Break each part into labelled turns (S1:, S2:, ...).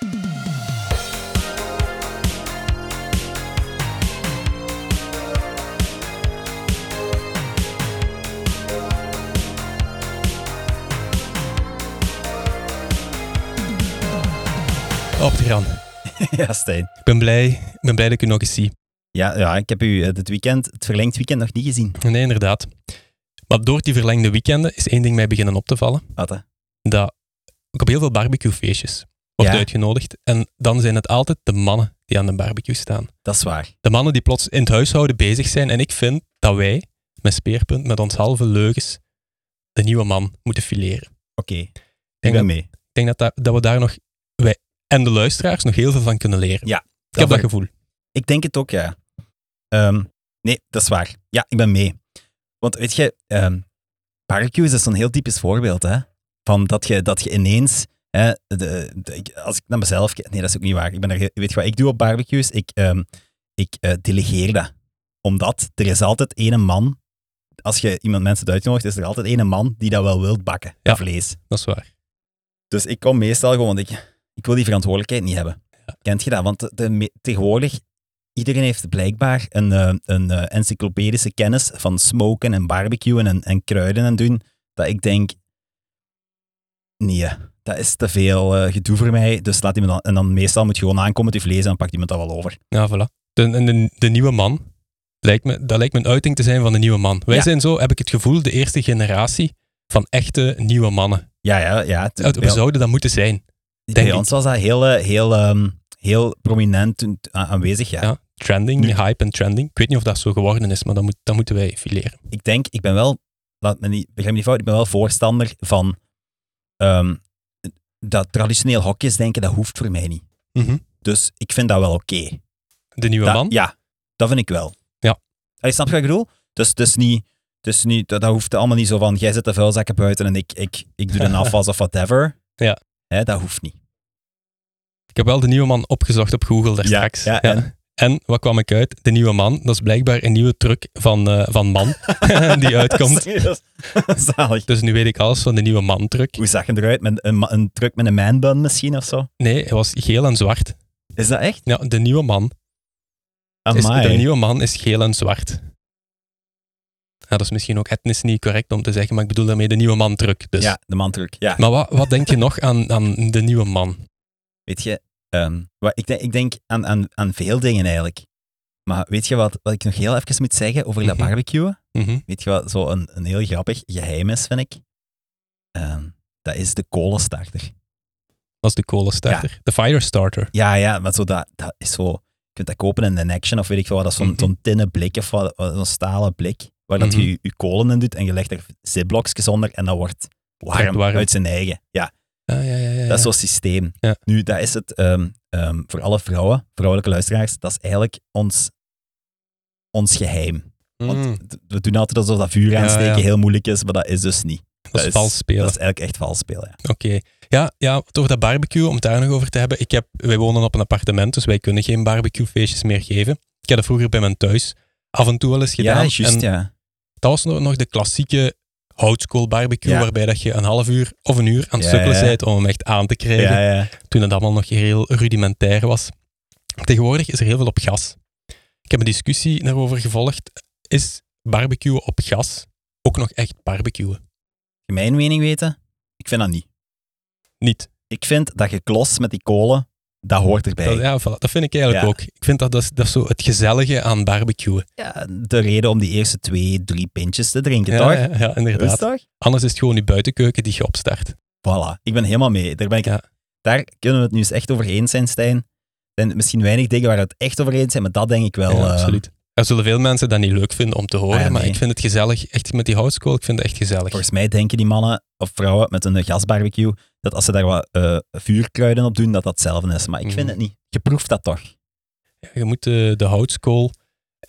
S1: Op te gaan.
S2: ja, Stijn.
S1: Ik ben blij, ik ben blij dat ik u nog eens zie.
S2: Ja, ja, ik heb u het, weekend, het verlengd weekend nog niet gezien.
S1: Nee, inderdaad. Maar door die verlengde weekenden is één ding mij beginnen op te vallen.
S2: Wat hè?
S1: Dat ik op heel veel barbecuefeestjes word
S2: Ja.
S1: uitgenodigd. En dan zijn het altijd de mannen die aan de barbecue staan.
S2: Dat is waar.
S1: De mannen die plots in het huishouden bezig zijn. En ik vind dat wij, met Speerpunt, met ons halve leugens, de nieuwe man moeten fileren.
S2: Oké,
S1: Ik
S2: ben mee.
S1: ik denk dat, dat, dat we daar nog, wij en de luisteraars, nog heel veel van kunnen leren.
S2: Ja,
S1: ik heb dat gevoel.
S2: Ik denk het ook, ja. Ehm, nee, dat is waar. Ja, ik ben mee. Want weet je, ehm barbecue is zo'n heel typisch voorbeeld, hè. Van dat je, dat je ineens... Hè, de, de- ik- als ik naar mezelf kijk... Nee, dat is ook niet waar. Ik ben er, weet je wat ik doe op barbecues? Ik, ehm, ik eh, delegeer dat. Omdat er is altijd ene man... Als je iemand mensen uitnodigt, is er altijd ene man die dat wel wilt bakken.
S1: Ja.
S2: Vlees.
S1: Dat is waar.
S2: Dus ik kom meestal gewoon, want ik, ik wil die verantwoordelijkheid niet hebben. Kent je dat? Want de, de me- tegenwoordig, iedereen heeft blijkbaar een, eh, een eh, encyclopedische kennis van smoken en barbecuen en, en kruiden en doen, dat ik denk, nee, dat is te veel eh, gedoe voor mij. Dus laat iemand dan, en dan meestal moet je gewoon aankomen te vlees en dan pakt iemand dat wel over.
S1: Ja, voilà. De, en de, de nieuwe man, lijkt me, dat lijkt me een uiting te zijn van de nieuwe man. Wij
S2: Ja.
S1: zijn zo, heb ik het gevoel, de eerste generatie van echte nieuwe mannen.
S2: Ja, ja, ja.
S1: We
S2: bij-
S1: zouden dat moeten zijn.
S2: bij
S1: denk
S2: ons was dat heel, eh, heel, ehm, heel prominent aanwezig, ja.
S1: Ja. Trending,
S2: Nu-
S1: hype en trending. Ik weet niet of dat zo geworden is, maar dat, moet, dat moeten wij fileren.
S2: ik denk, ik ben wel, laat me niet, begrijp me niet fout, ik ben wel voorstander van ehm, dat traditioneel hokjes denken, dat hoeft voor mij niet. Dus ik vind dat wel oké.
S1: De nieuwe
S2: Dat-
S1: man?
S2: Ja, dat vind ik wel.
S1: Ja.
S2: Allee, snap je wat ik bedoel? Dus het is niet, is niet dat, dat hoeft allemaal niet zo van, jij zet de vuilzakken buiten en ik, ik, ik doe de afwas of whatever.
S1: Ja.
S2: Hè, dat hoeft niet.
S1: Ik heb wel de nieuwe man opgezocht op Google daar
S2: Ja,
S1: straks.
S2: ja, en?
S1: En wat kwam ik uit? De nieuwe man, dat is blijkbaar een nieuwe truc van, eh, van man die uitkomt.
S2: Zalig.
S1: Dus nu weet ik alles van de nieuwe man truc.
S2: Hoe zag je eruit? Met een, een truck met een manbun misschien of zo?
S1: Nee, hij was geel en zwart.
S2: Is dat echt?
S1: Ja, de nieuwe man. Is, de nieuwe man is geel en zwart. Ja, dat is misschien ook etnisch niet correct om te zeggen, maar ik bedoel daarmee de nieuwe man truc. Dus.
S2: Ja, de mantruc. Ja.
S1: Maar wat, wat denk je nog aan, aan de nieuwe man?
S2: Weet je, ehm, wat, ik, denk, ik denk aan, aan, aan veel dingen eigenlijk. Maar weet je wat, wat ik nog heel even moet zeggen over dat
S1: Mhm.
S2: barbecuen?
S1: Mhm.
S2: Weet je wat zo een, een heel grappig geheim is, vind ik? Ehm, dat is de kolenstarter.
S1: Dat is de kolenstarter. De firestarter.
S2: Ja, ja, maar zo dat, dat is zo... Je kunt dat kopen in een Action of weet ik veel wat. Dat is zo'n
S1: Mhm.
S2: zo'n tinnen blik of wat, zo'n stalen blik. Waar dat
S1: Mhm.
S2: je je kolen in doet en je legt er zipblokjes onder en dat wordt warm,
S1: warm.
S2: uit zijn eigen. Ja, Dat is zo'n systeem.
S1: Ja.
S2: Nu, dat is het ehm, ehm, voor alle vrouwen, vrouwelijke luisteraars, dat is eigenlijk ons, ons geheim. Want
S1: Mm,
S2: we doen altijd alsof dat vuur aansteken heel moeilijk is, maar dat is dus niet.
S1: dat is vals spelen.
S2: Dat is eigenlijk echt vals spelen. Ja.
S1: Oké. Ja, ja, over dat barbecue, om het daar nog over te hebben. Ik heb, wij wonen op een appartement, dus wij kunnen geen barbecuefeestjes meer geven. Ik heb dat vroeger bij mijn thuis af en toe wel eens gedaan.
S2: Ja, juist, ja.
S1: dat was nog, nog de klassieke oldschool barbecue,
S2: Ja.
S1: waarbij dat je een half uur of een uur aan het
S2: Ja,
S1: sukkelen bent om hem echt aan te krijgen. Toen het allemaal nog heel rudimentair was. Tegenwoordig is er heel veel op gas. Ik heb een discussie daarover gevolgd. Is barbecue op gas ook nog echt barbecuen?
S2: Mijn mening weten? Ik vind dat niet.
S1: Niet.
S2: Ik vind dat je klos met die kolen, dat hoort erbij.
S1: Dat, ja, voilà, dat vind ik eigenlijk
S2: Ja.
S1: ook. Ik vind dat dat is, dat is zo het gezellige aan barbecuen.
S2: Ja, de reden om die eerste twee, drie pintjes te drinken,
S1: Ja,
S2: toch?
S1: ja, inderdaad. Anders is het gewoon je buitenkeuken die je opstart.
S2: Voilà, ik ben helemaal mee. Daar, ben ik,
S1: Ja.
S2: daar kunnen we het nu eens echt over eens zijn, Stijn. Er zijn misschien weinig dingen waar we het echt over eens zijn, maar dat denk ik wel.
S1: ja,
S2: eh,
S1: absoluut. Er zullen veel mensen dat niet leuk vinden om te horen,
S2: Ah, ja,
S1: maar ik vind het gezellig. Echt met die houtskool, ik vind het echt gezellig.
S2: Volgens mij denken die mannen of vrouwen met een gasbarbecue dat als ze daar wat eh, vuurkruiden op doen, dat dat hetzelfde is. Maar ik vind
S1: Mhm.
S2: het niet. Je proeft dat toch?
S1: Ja, je moet de, de houtskool,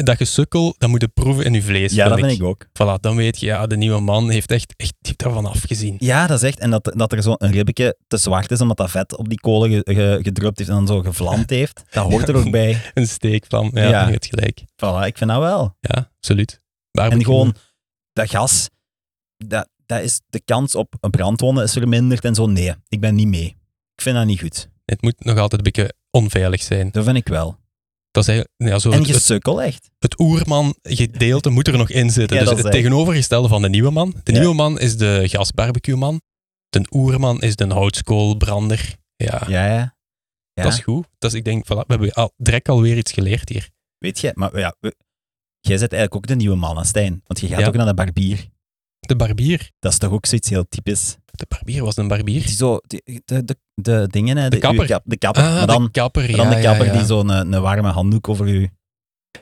S1: dat gesukkel, dat moet je proeven in je vlees.
S2: Ja, dat vind ik ook.
S1: Voilà, dan weet je, ja, de nieuwe man heeft echt, echt die heeft daarvan afgezien.
S2: Ja, dat is echt. En dat, dat er zo'n ribbetje te zwart is, omdat dat vet op die kolen ge, heeft en dan zo gevlamd heeft. Dat hoort er ook bij.
S1: Een steekvlam, ja,
S2: Ja.
S1: je hebt gelijk.
S2: Voilà, ik vind dat wel.
S1: Ja, absoluut.
S2: En gewoon, dat gas, dat, dat is, de kans op een brandwonden is verminderd en zo. Nee, ik ben niet mee. Ik vind dat niet goed.
S1: Het moet nog altijd een beetje onveilig zijn.
S2: Dat vind ik wel.
S1: Dat is eigenlijk, ja, zo
S2: En
S1: het, het,
S2: gesukkel, echt.
S1: het oerman-gedeelte moet er nog in zitten.
S2: Ja,
S1: dus het
S2: echt-
S1: tegenovergestelde van de nieuwe man. De
S2: Ja.
S1: nieuwe man is de gasbarbecue-man. De oerman is de houtskoolbrander. Ja,
S2: Ja, ja. Ja.
S1: dat is goed. Dat is, ik denk, voilà, we hebben al, direct alweer iets geleerd hier.
S2: Weet je, maar ja, jij bent eigenlijk ook de nieuwe man, hè, Stijn. Want je gaat ook naar de barbier.
S1: De barbier.
S2: Dat is toch ook zoiets heel typisch.
S1: De barbier was een barbier.
S2: Die zo, die- de, de, de dingen, hè,
S1: De
S2: uw
S1: kapper.
S2: kap- de kapper.
S1: Ah,
S2: maar dan,
S1: de kapper.
S2: dan de kapper
S1: ja.
S2: die zo'n eh, een warme handdoek over u.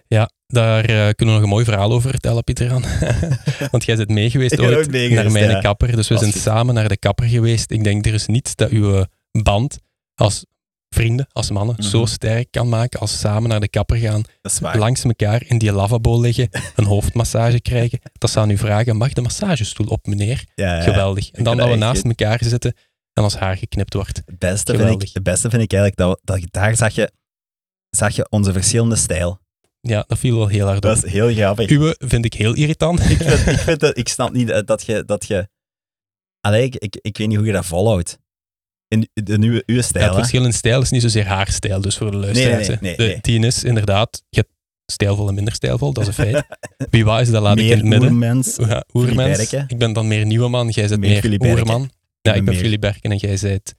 S1: Ja, daar eh, kunnen we nog een mooi verhaal over vertellen, Pieter. Aan. Want jij bent mee geweest ooit naar mijn kapper. Dus we zijn samen naar de kapper geweest. Ik denk, er is niets dat uw band als vrienden, als mannen,
S2: Mhm.
S1: zo sterk kan maken als samen naar de kapper gaan, langs elkaar in die lavabo liggen, een hoofdmassage krijgen. Dat zou nu vragen, mag de massagestoel op, meneer?
S2: Ja, ja.
S1: Geweldig. En dan
S2: dat
S1: we naast elkaar zitten en ons haar geknipt wordt.
S2: Het beste, vind ik, het beste vind ik eigenlijk dat, dat daar zag je, zag je onze verschillende stijl.
S1: Ja, dat viel wel heel hard op.
S2: Dat is heel grappig.
S1: Uwe vind ik heel irritant.
S2: ik, vind, ik, vind dat, ik snap niet dat je... Dat je allee, ik, ik, ik weet niet hoe je dat volhoudt. In de nieuwe uw
S1: Ja,
S2: stijl,
S1: het
S2: hè?
S1: verschil in stijl is niet zozeer haarstijl, dus voor de luisteraars.
S2: nee, nee,
S1: de
S2: nee.
S1: tien is inderdaad, je hebt stijlvol en minder stijlvol, dat is een feit. Wie wat is, dat laat ik in het midden.
S2: oermens.
S1: Ja, oermens. Ik ben dan meer nieuwe man, jij bent
S2: Meer
S1: meer oerman. Ja, ik
S2: ben
S1: Philip Berken en jij bent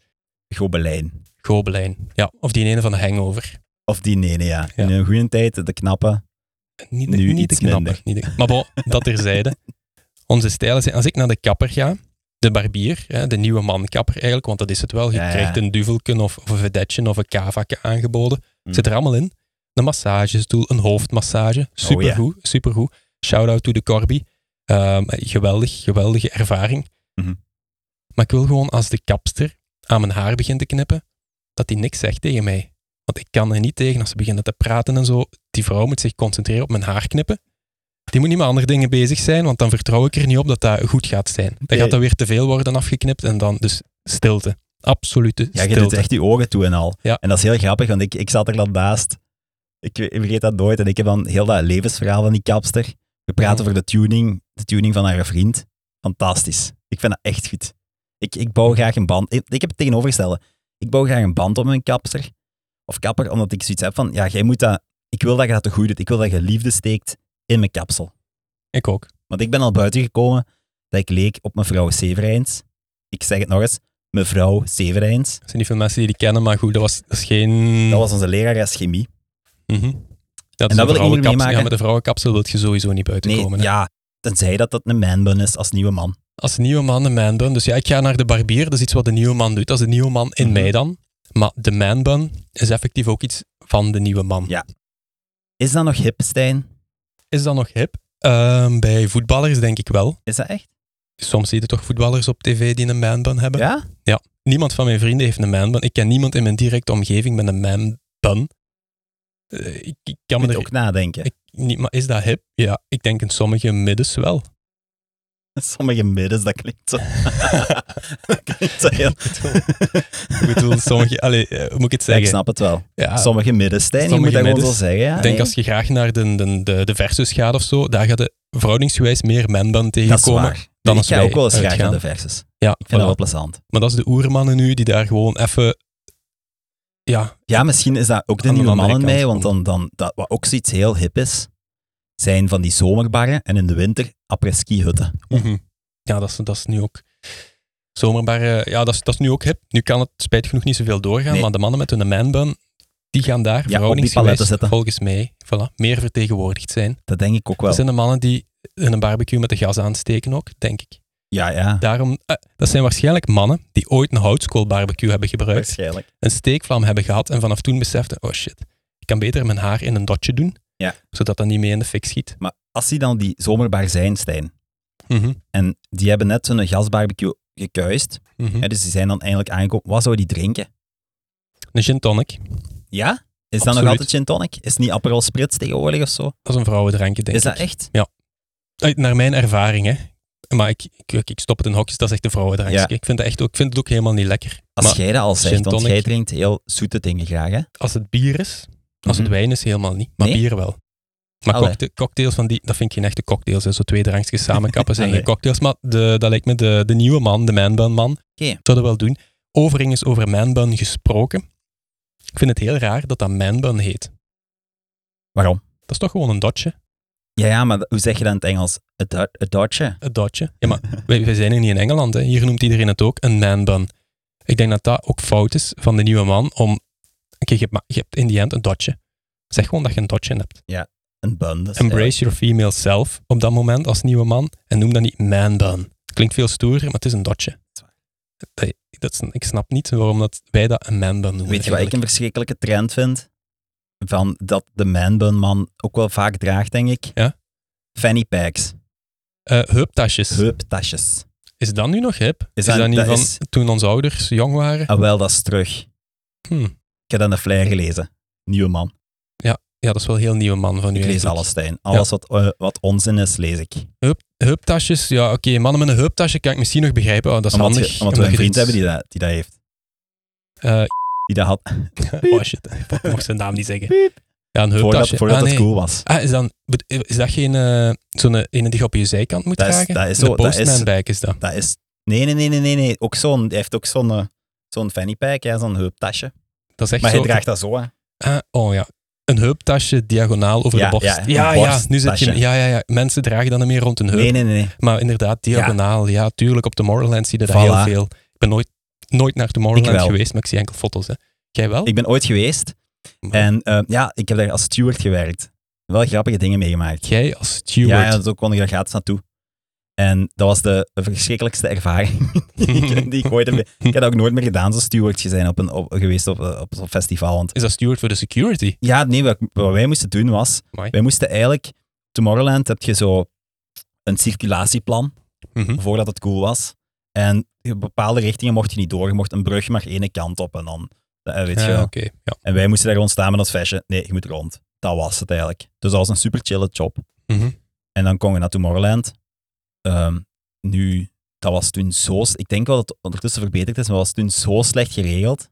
S2: Gobelijn.
S1: Gobelijn. Ja, of die ene van de hangover.
S2: Of die nene, ja.
S1: Ja.
S2: In een goede tijd, de knappe.
S1: Niet de,
S2: Nu
S1: niet de
S2: iets
S1: knappe.
S2: minder.
S1: Niet de, maar bon, dat terzijde. Onze stijlen zijn, als ik naar de kapper ga, de barbier, hè, de nieuwe mankapper eigenlijk, want dat is het wel. Je
S2: Ja,
S1: krijgt een duvelken of, of een vedetje of een kavakje aangeboden.
S2: Mm.
S1: Zit er allemaal in. Een massagestoel, een hoofdmassage. Supergoed, supergoed. Shout-out to de Corby. Ehm, geweldig, geweldige ervaring.
S2: Mhm.
S1: Maar ik wil gewoon als de kapster aan mijn haar begint te knippen, dat die niks zegt tegen mij. Want ik kan er niet tegen als ze beginnen te praten en zo. Die vrouw moet zich concentreren op mijn haar knippen. Die moet niet met andere dingen bezig zijn, want dan vertrouw ik er niet op dat dat goed gaat zijn. Dan gaat dat weer te veel worden afgeknipt en dan dus stilte. Absolute
S2: Ja, je
S1: stilte.
S2: doet echt je ogen toe en al.
S1: Ja.
S2: En dat is heel grappig, want ik, ik zat er dan naast. Ik, ik vergeet dat nooit. En ik heb dan heel dat levensverhaal van die kapster. We praten
S1: Ja.
S2: over de tuning, de tuning van haar vriend. Fantastisch. Ik vind dat echt goed. Ik, ik bouw graag een band. Ik, ik heb het tegenovergestelde. Ik bouw graag een band op mijn kapster. Of kapper, omdat ik zoiets heb van, ja, jij moet dat... Ik wil dat je dat te goed doet. Ik wil dat je liefde steekt in mijn kapsel.
S1: Ik ook.
S2: Want ik ben al buiten gekomen dat ik leek op mevrouw Severijns. Ik zeg het nog eens, mevrouw Severijns.
S1: Er zijn niet veel mensen die die kennen, maar goed, dat was, dat is geen...
S2: Dat was onze lerares chemie.
S1: Mhm. Ja,
S2: dat
S1: dus
S2: wil ik niet meer meemaken.
S1: Ja, met de vrouwenkapsel wil je sowieso niet buiten
S2: Nee,
S1: komen. hè.
S2: ja, tenzij dat dat een manbun is als nieuwe man.
S1: Als nieuwe man een manbun. Dus ja, ik ga naar de barbier. Dat is iets wat de nieuwe man doet. Dat is de nieuwe man in
S2: Mhm.
S1: mij dan. Maar de manbun is effectief ook iets van de nieuwe man.
S2: Ja. Is dat nog hip, Stijn?
S1: Is dat nog hip? Ehm, bij voetballers denk ik wel.
S2: Is dat echt?
S1: Soms zie je toch voetballers op tv die een manbun hebben.
S2: Ja?
S1: Niemand van mijn vrienden heeft een manbun. Ik ken niemand in mijn directe omgeving met een manbun. Eh, ik, ik kan me er
S2: ook nadenken.
S1: Ik, niet, maar is dat hip? Ja, ik denk in sommige middens wel.
S2: Sommige middens, dat klinkt zo... dat klinkt zo heel...
S1: Ik bedoel, sommige... Allee, eh, hoe moet ik het
S2: Ja,
S1: zeggen?
S2: ik snap het wel.
S1: Ja,
S2: Sommige midden, Stijn, je
S1: Sommige
S2: moet dat gewoon zo
S1: middens.
S2: zeggen. Ja,
S1: ik denk
S2: nee.
S1: als je graag naar de, de, de, de versus gaat of zo, daar gaat je verhoudingsgewijs meer manbun
S2: Dat is
S1: tegenkomen. dan
S2: ik
S1: als
S2: ga ook wel eens graag naar de versus.
S1: Ja,
S2: Ik vind dat wel plezant.
S1: Maar dat is de oermannen nu, die daar gewoon even... Ja,
S2: Ja, misschien is dat ook de
S1: de
S2: nieuwe mannen mee, want dan, dan, dat, wat ook zoiets heel hip is, zijn van die zomerbarren en in de winter après-ski hutten.
S1: mhm. ja dat, is, dat is nu ook... Zomerbar, eh, ja, dat is, dat is nu ook hip. Nu kan het spijtig genoeg niet zoveel doorgaan,
S2: Nee.
S1: maar de mannen met hun manbun, die gaan daar
S2: die
S1: verhoudingsgewijs volgens mij voilà, meer vertegenwoordigd zijn.
S2: Dat denk ik ook wel.
S1: Dat zijn de mannen die in een barbecue met de gas aansteken ook, denk ik.
S2: Ja, ja.
S1: Daarom, eh, dat zijn waarschijnlijk mannen die ooit een houtskoolbarbecue hebben gebruikt,
S2: Waarschijnlijk.
S1: een steekvlam hebben gehad en vanaf toen beseften, oh shit, kan beter mijn haar in een dotje doen,
S2: Ja.
S1: zodat dat niet mee in de fik schiet.
S2: Maar als die dan die zomerbar zijn, Stijn,
S1: Mhm,
S2: en die hebben net zo'n gasbarbecue gekuist, hè, dus die zijn dan eigenlijk aangekomen, wat zou die drinken?
S1: Een gin tonic,
S2: Ja? Is dat nog altijd gin tonic? Is het niet Aperol Spritz tegenwoordig of zo?
S1: dat is een vrouwendrankje, denk
S2: is dat
S1: ik.
S2: echt?
S1: Eh, Naar mijn ervaring, hè. Maar ik, ik, ik stop het in hokjes, dat is echt een vrouwendrankje.
S2: Ja.
S1: Ik, vind dat echt ook, ik vind het ook helemaal niet lekker.
S2: Als
S1: maar
S2: jij dat al zegt, want jij drinkt heel zoete dingen graag, hè?
S1: als het bier is, als het
S2: Mhm.
S1: wijn is, helemaal niet. Maar
S2: Nee?
S1: bier wel. Maar
S2: Allee.
S1: cockta- cocktails van die, dat vind ik geen echte cocktails. Hè. Zo twee drankjes samenkappen zijn
S2: Allee.
S1: geen cocktails. Maar de, dat lijkt me de, de nieuwe man, de manbun man,
S2: Oké.
S1: zou dat wel doen. Overigens over manbun gesproken. Ik vind het heel raar dat dat manbun heet.
S2: Waarom?
S1: Dat is toch gewoon een dotje?
S2: Ja, ja, maar hoe zeg je dat in het Engels? Een do- een
S1: dotje. Ja, maar wij, wij zijn hier niet in Engeland. Hè. Hier noemt iedereen het ook een manbun. Ik denk dat dat ook fout is van de nieuwe man om... Oké, je, hebt maar- je hebt in die end een dotje. Zeg gewoon dat je een dotje hebt.
S2: Een bun. dus
S1: Embrace your female self op dat moment als nieuwe man en noem dat niet manbun. Klinkt veel stoerder, maar het is een dotje. Dat, dat is, ik snap niet waarom dat wij dat een manbun noemen.
S2: Weet je wat ik een verschrikkelijke trend vind? Van dat de manbun man ook wel vaak draagt, denk ik.
S1: Ja?
S2: Fanny packs.
S1: Eh, heuptasjes.
S2: Heuptasjes.
S1: Is dat nu nog hip? Is,
S2: dat-
S1: dat niet
S2: dat
S1: van
S2: is-
S1: toen onze ouders jong waren?
S2: Ah, wel, dat is terug.
S1: Hm.
S2: Ik heb dat in de flyer gelezen. Nieuwe man.
S1: Ja, dat is wel een heel nieuwe man van u.
S2: Ik lees alles, Stijn. Alles wat, eh, wat onzin is, lees ik.
S1: Heup, heuptasjes, ja oké, mannen met een heuptasje kan ik misschien nog begrijpen. Oh, dat is
S2: Omdat,
S1: handig.
S2: je, omdat we een vriend
S1: iets-
S2: hebben die dat, die dat heeft.
S1: Eh,
S2: Die dat had
S1: oh shit, ik mocht zijn naam niet zeggen. Ja, een
S2: voordat,
S1: heuptasje.
S2: voordat
S1: ah,
S2: het cool was.
S1: Ah, is, dan, is dat geen eh, zo'n ene die je op je zijkant moet
S2: Dat is-
S1: dragen?
S2: dat is zo- dat is-
S1: is dat.
S2: Dat is... Nee, nee, nee, nee, nee. Ook zo'n, hij heeft ook zo'n zo'n fanny pack, ja, zo'n heuptasje.
S1: Dat is echt
S2: Maar
S1: zo.
S2: hij draagt dat zo, hè.
S1: Ah, oh ja. Een heuptasje diagonaal over
S2: Ja,
S1: de borst.
S2: ja, een
S1: ja, ja, nu zit je. Ja, ja, ja. Mensen dragen dan niet meer rond hun heup.
S2: Nee, nee, nee. nee.
S1: Maar inderdaad, diagonaal. Ja, tuurlijk. Op Tomorrowland zie je dat
S2: Voilà.
S1: heel veel. Ik ben nooit, nooit naar Tomorrowland geweest, maar ik zie enkel foto's. Hè. Jij wel?
S2: Ik ben ooit geweest
S1: Maar
S2: en eh, ja, ik heb daar als steward gewerkt. Wel grappige dingen meegemaakt.
S1: Jij als steward.
S2: Ja, ja, zo kon ik daar gratis naartoe. En dat was de verschrikkelijkste ervaring die, ik, die ik ooit heb. Ik heb dat ook nooit meer gedaan, zo steward zijn op een, op, geweest op, eh, op zo'n festival. Want
S1: Is dat steward voor de security?
S2: ja, nee, wat, wat wij moesten doen was,
S1: Amai.
S2: wij moesten eigenlijk, Tomorrowland heb je zo een circulatieplan,
S1: Mhm.
S2: voordat het cool was. En bepaalde richtingen mocht je niet door, je mocht een brug maar één kant op en dan, eh, weet je
S1: Ja. Ja.
S2: En wij moesten daar gewoon staan met ons vestje. Nee, je moet rond. Dat was het eigenlijk. Dus dat was een super chille job.
S1: Mhm.
S2: En dan kon je naar Tomorrowland. Ehm, nu, dat was toen zo... Ik denk wel dat het ondertussen verbeterd is, maar dat was toen zo slecht geregeld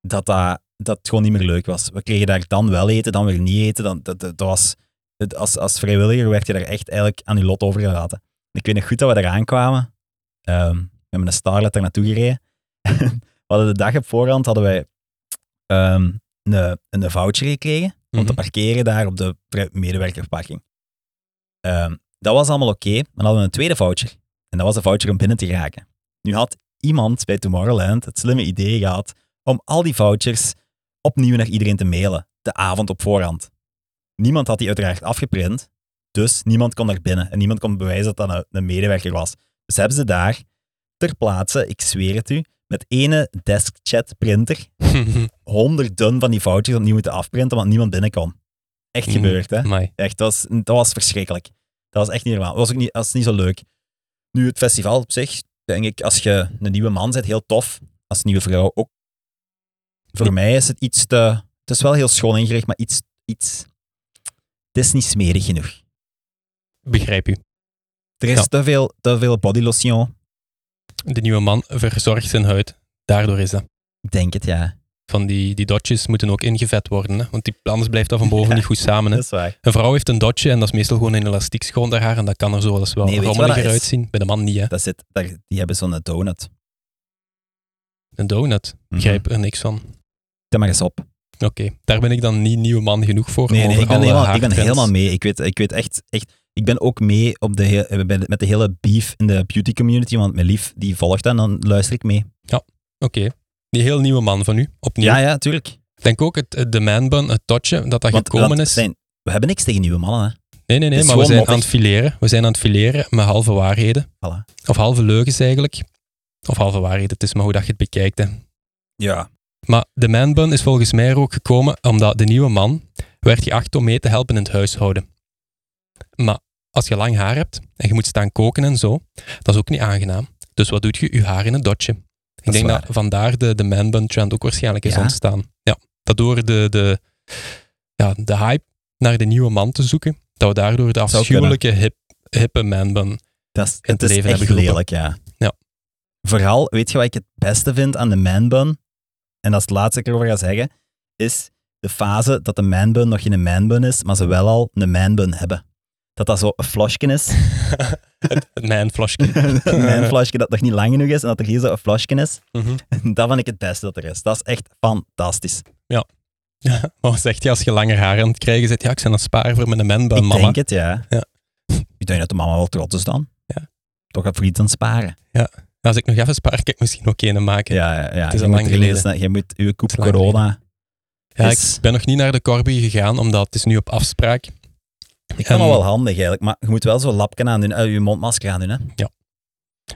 S2: dat dat, dat het gewoon niet meer leuk was. We kregen daar dan wel eten, dan weer niet eten. Dan, dat, dat, dat was, het- als, als vrijwilliger werd je daar echt eigenlijk aan je lot overgelaten. Ik weet nog goed dat we daar aankwamen. Ehm, we hebben een Starlet daar naartoe gereden. we hadden de dag op voorhand hadden wij ehm, een, een voucher gekregen om te
S1: Mhm.
S2: parkeren daar op de medewerkerparking. Ehm, dat was allemaal oké, maar dan hadden we een tweede voucher. En dat was een voucher om binnen te geraken. Nu had iemand bij Tomorrowland het slimme idee gehad om al die vouchers opnieuw naar iedereen te mailen, de avond op voorhand. Niemand had die uiteraard afgeprint, dus niemand kon naar binnen en niemand kon bewijzen dat dat een, een medewerker was. Dus hebben ze daar ter plaatse, ik zweer het u, met ene deskchat printer honderden van die vouchers opnieuw moeten afprinten, want niemand binnen kon. Echt
S1: Mm.
S2: gebeurd, hè? Echt, dat was, dat was verschrikkelijk. Dat was echt niet normaal. Dat was, ook niet, was niet zo leuk. Nu, het festival op zich, denk ik, als je een nieuwe man bent, heel tof. Als nieuwe vrouw ook. Voor mij is het iets te... Het is wel heel schoon ingericht, maar iets... iets het is niet smerig genoeg.
S1: Begrijp u.
S2: Er is
S1: Ja.
S2: te, veel, te veel body lotion.
S1: De nieuwe man verzorgt zijn huid. Daardoor is dat.
S2: Ik denk het, ja.
S1: Van die, die dotjes moeten ook ingevet worden. Hè? Want die, anders blijft dat van boven
S2: Ja.
S1: niet goed samen. Hè?
S2: Dat is waar.
S1: Een vrouw heeft een dotje en dat is meestal gewoon een elastiek schoon haar. En dat kan er zo wel eens wel
S2: Nee,
S1: rommeliger uitzien. Bij de man niet, hè.
S2: Dat zit, daar, die hebben zo'n donut.
S1: Een donut.
S2: Mhm.
S1: Begrijp er niks van.
S2: Tel maar eens op.
S1: Oké, daar ben ik dan niet nieuwe man genoeg voor.
S2: Nee, nee ik, ben helemaal, ik ben helemaal mee. Ik weet, ik weet echt, echt... Ik ben ook mee op de, heel- met de hele beef in de beauty community, want mijn lief die volgt dat en dan luister ik mee.
S1: Oké. Die heel nieuwe man van u, opnieuw.
S2: Ja, ja, tuurlijk.
S1: Ik denk ook het, het- de manbun, het totje, dat dat
S2: Want,
S1: gekomen is.
S2: Zijn, we hebben niks tegen nieuwe mannen, hè.
S1: Nee, nee, nee, maar we zijn aan het fileren. We zijn aan het fileren met halve waarheden.
S2: Voilà.
S1: Of halve leugens eigenlijk. Of halve waarheden, het is maar hoe dat je het bekijkt. Hè.
S2: Ja.
S1: Maar de manbun is volgens mij er ook gekomen omdat de nieuwe man werd geacht om mee te helpen in het huishouden. Maar als je lang haar hebt en je moet staan koken en zo, dat is ook niet aangenaam. Dus wat doet je? Je haar in een dotje. Ik denk dat vandaar de, de manbun trend ook waarschijnlijk is
S2: Ja?
S1: ontstaan. Ja, dat door de, de, ja, de hype naar de nieuwe man te zoeken, dat we daardoor de afschuwelijke hip, hippe manbun
S2: Dat is,
S1: In
S2: het
S1: het
S2: is
S1: leven
S2: echt
S1: hebben
S2: lelijk, ja.
S1: Ja.
S2: Vooral, weet je wat ik het beste vind aan de manbun? En dat is het laatste dat ik erover ga zeggen, is de fase dat de manbun nog geen manbun is, maar ze wel al een manbun hebben. Dat dat zo een is.
S1: Het, het mijn flosje.
S2: Mijn dat nog niet lang genoeg is en dat er hier zo een is.
S1: Mhm.
S2: Dat vind ik het beste dat er is. Dat is echt fantastisch.
S1: Ja, maar wat zegt je als je langer haar aan het krijgen bent? Ja, ik ben het sparen voor mijn man bij
S2: ik
S1: mama.
S2: denk het, ja.
S1: Ja.
S2: Ik denk dat de mama wel trots is dan.
S1: Ja.
S2: Toch voor iets aan het sparen.
S1: Als ik nog even spaar, kan ik misschien ook een maken.
S2: Ja, ja, ja.
S1: Het is
S2: Je
S1: al lang geleden.
S2: Je moet uw koep corona...
S1: Ja,
S2: is-
S1: ik ben nog niet naar de Corby gegaan, omdat het is nu op afspraak.
S2: Ik vind dat wel handig eigenlijk, maar je moet wel zo'n lapje aan doen, uh, je mondmasker aan doen. Hè?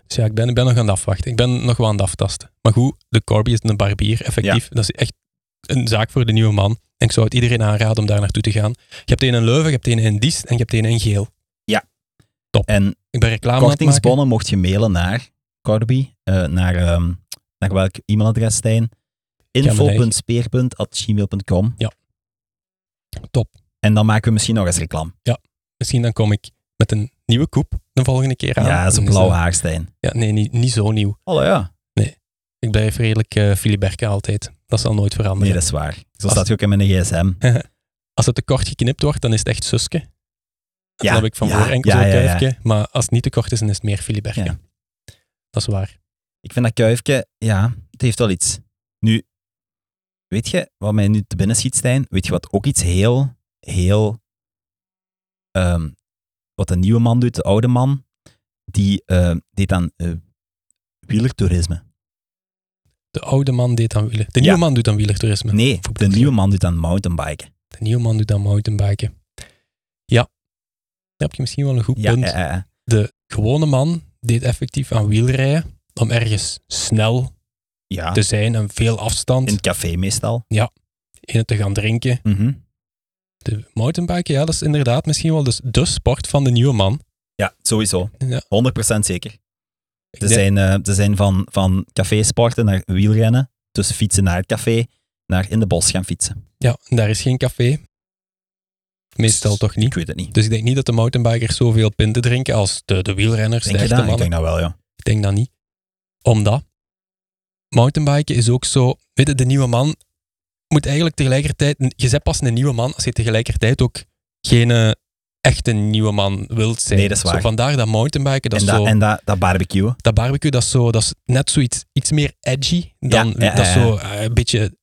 S1: Dus ja, ik ben, ik ben nog aan het afwachten. Ik ben nog wel aan het aftasten. Maar goed, de Corby is een barbier, effectief. Dat is echt een zaak voor de nieuwe man. En ik zou het iedereen aanraden om daar naartoe te gaan. Je hebt een in Leuven, je hebt een in Diest en je hebt een in Geel.
S2: En
S1: Ik ben reclame
S2: kortingsbonnen mocht je mailen naar Corby, eh, naar, ehm, naar welk e-mailadres, Stijn? info.speer.gmail.com
S1: Top.
S2: En dan maken we misschien nog eens reclame.
S1: Misschien dan kom ik met een nieuwe koep de volgende keer aan.
S2: Ja, zo'n
S1: is
S2: blauw
S1: dat-
S2: haar, Stijn.
S1: Ja, nee, niet, niet zo nieuw.
S2: Hallo, ja.
S1: Ik blijf redelijk uh, altijd. Dat zal nooit veranderen.
S2: Nee, dat is waar. Zo
S1: Als-
S2: staat je ook in mijn gsm.
S1: Als het te kort geknipt wordt, dan is het echt Suske. Dat
S2: Ja,
S1: heb ik van
S2: ja,
S1: voor enkel
S2: ja,
S1: zo'n
S2: ja, ja.
S1: kuifje. Maar als het niet te kort is, dan is het meer Filiberke.
S2: Ja.
S1: Dat is waar.
S2: Ik vind dat kuifje, ja, het heeft wel iets. Nu, weet je wat mij nu te binnen schiet, Stijn? Weet je wat ook iets heel, heel... ehm, wat de nieuwe man doet, de oude man, die eh, deed aan eh, wielertoerisme.
S1: De oude man deed aan wielen. De nieuwe
S2: Ja.
S1: man doet aan wielertoerisme.
S2: Nee, de nieuwe man doet aan mountainbiken.
S1: De nieuwe man doet aan mountainbiken. Ja. Daar heb je misschien wel een goed
S2: Ja,
S1: punt.
S2: eh, eh,
S1: De gewone man deed effectief aan wielrijden om ergens snel
S2: ja.
S1: te zijn en veel afstand
S2: in het café meestal.
S1: in het te gaan drinken.
S2: Mhm.
S1: De mountainbiken, ja, dat is inderdaad misschien wel dus de sport van de nieuwe man.
S2: Ja, sowieso.
S1: Ja.
S2: 100% zeker.
S1: Ik
S2: Ze zijn, ze zijn van, van cafésporten naar wielrennen, dus fietsen naar het café, naar in de bos gaan fietsen.
S1: Ja, en daar is geen café. Meestal toch
S2: Ik
S1: niet.
S2: weet het niet.
S1: Dus ik denk niet dat de mountainbikers zoveel pinten drinken als de, de wielrenners,
S2: Denk
S1: de echte?
S2: Ik denk dat wel, ja.
S1: Ik denk dat niet. Omdat mountainbiken is ook zo, weet je, de nieuwe man moet eigenlijk tegelijkertijd, je bent pas een nieuwe man als je tegelijkertijd ook geen eh, echte nieuwe man wilt zijn.
S2: Nee, dat is waar.
S1: Zo, vandaar dat mountainbiken, dat
S2: en dat,
S1: zo,
S2: en dat, dat barbecuen.
S1: dat barbecue, dat is, zo, dat is net zoiets iets meer edgy dan
S2: Ja, ja,
S1: dat
S2: ja,
S1: zo eh, een beetje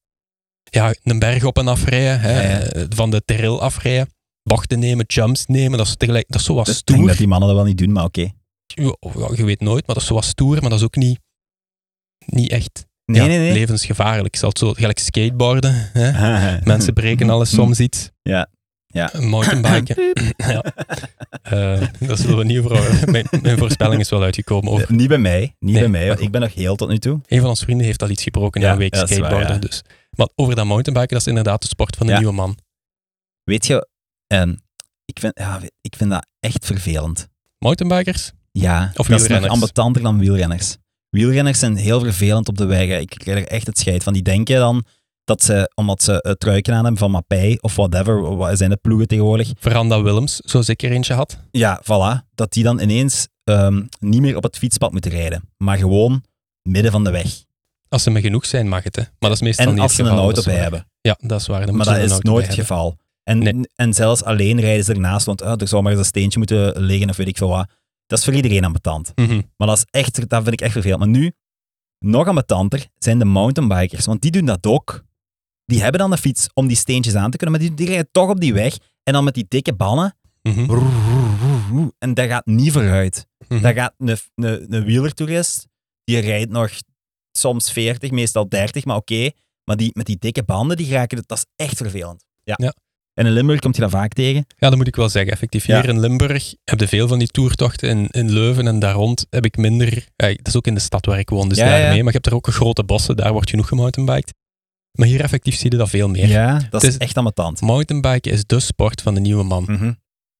S1: ja, een berg op en afrijden, hè, van de terrail afrijden, bochten nemen, jumps nemen, dat is, tegelijk, dat is zo wat
S2: Dus ik denk
S1: stoer.
S2: dat die mannen dat wel niet doen, maar oké.
S1: Ja, je weet nooit, maar dat is zo wat stoer, maar dat is ook niet, niet echt
S2: Nee,
S1: ja,
S2: nee, nee.
S1: levensgevaarlijk. Zal het zo gelijk skateboarden. Hè? Mensen breken alles soms iets.
S2: Ja. Ja.
S1: Mountainbiken. ja. Eh, dat zullen we niet over. Mijn, mijn voorspelling is wel uitgekomen. Over.
S2: Niet bij mij. Niet
S1: Nee,
S2: bij mij, want ik ben nog heel tot nu toe.
S1: Een van onze vrienden heeft al iets gebroken
S2: Ja,
S1: na een week
S2: waar,
S1: skateboarden.
S2: ja.
S1: dus. Maar over dat mountainbiken, dat is inderdaad de sport van de nieuwe man.
S2: Weet je, ehm, ik, vind, ja, ik vind dat echt vervelend.
S1: Mountainbikers?
S2: Ja,
S1: Of
S2: dat is nog
S1: wielrenners.
S2: ambetanter dan wielrenners. Wielrenners zijn heel vervelend op de wegen. Ik krijg er echt het scheid van. Die denken dan dat ze, omdat ze het truiken aan hebben van Mappij of whatever, wat zijn de ploegen tegenwoordig,
S1: Veranda Willems, zoals ik er eentje had.
S2: ja, voilà, dat die dan ineens ehm, niet meer op het fietspad moeten rijden, maar gewoon midden van de weg.
S1: Als ze me genoeg zijn, mag het. Hè. Maar dat is meestal
S2: En
S1: niet
S2: als
S1: het
S2: ze een
S1: geval,
S2: auto
S1: dat is
S2: bij
S1: waar.
S2: hebben.
S1: Ja, dat is waar.
S2: Maar dat
S1: ze
S2: is
S1: een auto
S2: nooit het geval. En,
S1: Nee.
S2: en zelfs alleen rijden ze ernaast, want ah, er zou maar eens een steentje moeten liggen of weet ik veel wat. Dat is voor iedereen ambetant.
S1: Mhm.
S2: Maar dat, is echt, dat vind ik echt vervelend. Maar nu, nog ambetanter zijn de mountainbikers. Want die doen dat ook. Die hebben dan een fiets om die steentjes aan te kunnen, maar die, die rijden toch op die weg. En dan met die dikke bannen.
S1: Mhm.
S2: En dat gaat niet vooruit.
S1: Mhm.
S2: Dat gaat een, een, een wielertoerist, die rijdt nog soms 40, meestal 30, maar oké. Maar die, met die dikke banden, die raken, dat is echt vervelend. Ja.
S1: Ja.
S2: En in Limburg komt je dat vaak tegen.
S1: Ja, dat moet ik wel zeggen. Effectief,
S2: Ja.
S1: hier in Limburg heb je veel van die toertochten. In, in Leuven en daar rond heb ik minder... Ja, dat is ook in de stad waar ik woon, dus
S2: Ja,
S1: daarmee. Maar je hebt er ook grote bossen, daar wordt genoeg gemountainbiked. Maar hier effectief zie je dat veel meer.
S2: Ja, dat
S1: Het
S2: is echt ambetant.
S1: Mountainbiken is de sport van de nieuwe man.
S2: Mhm.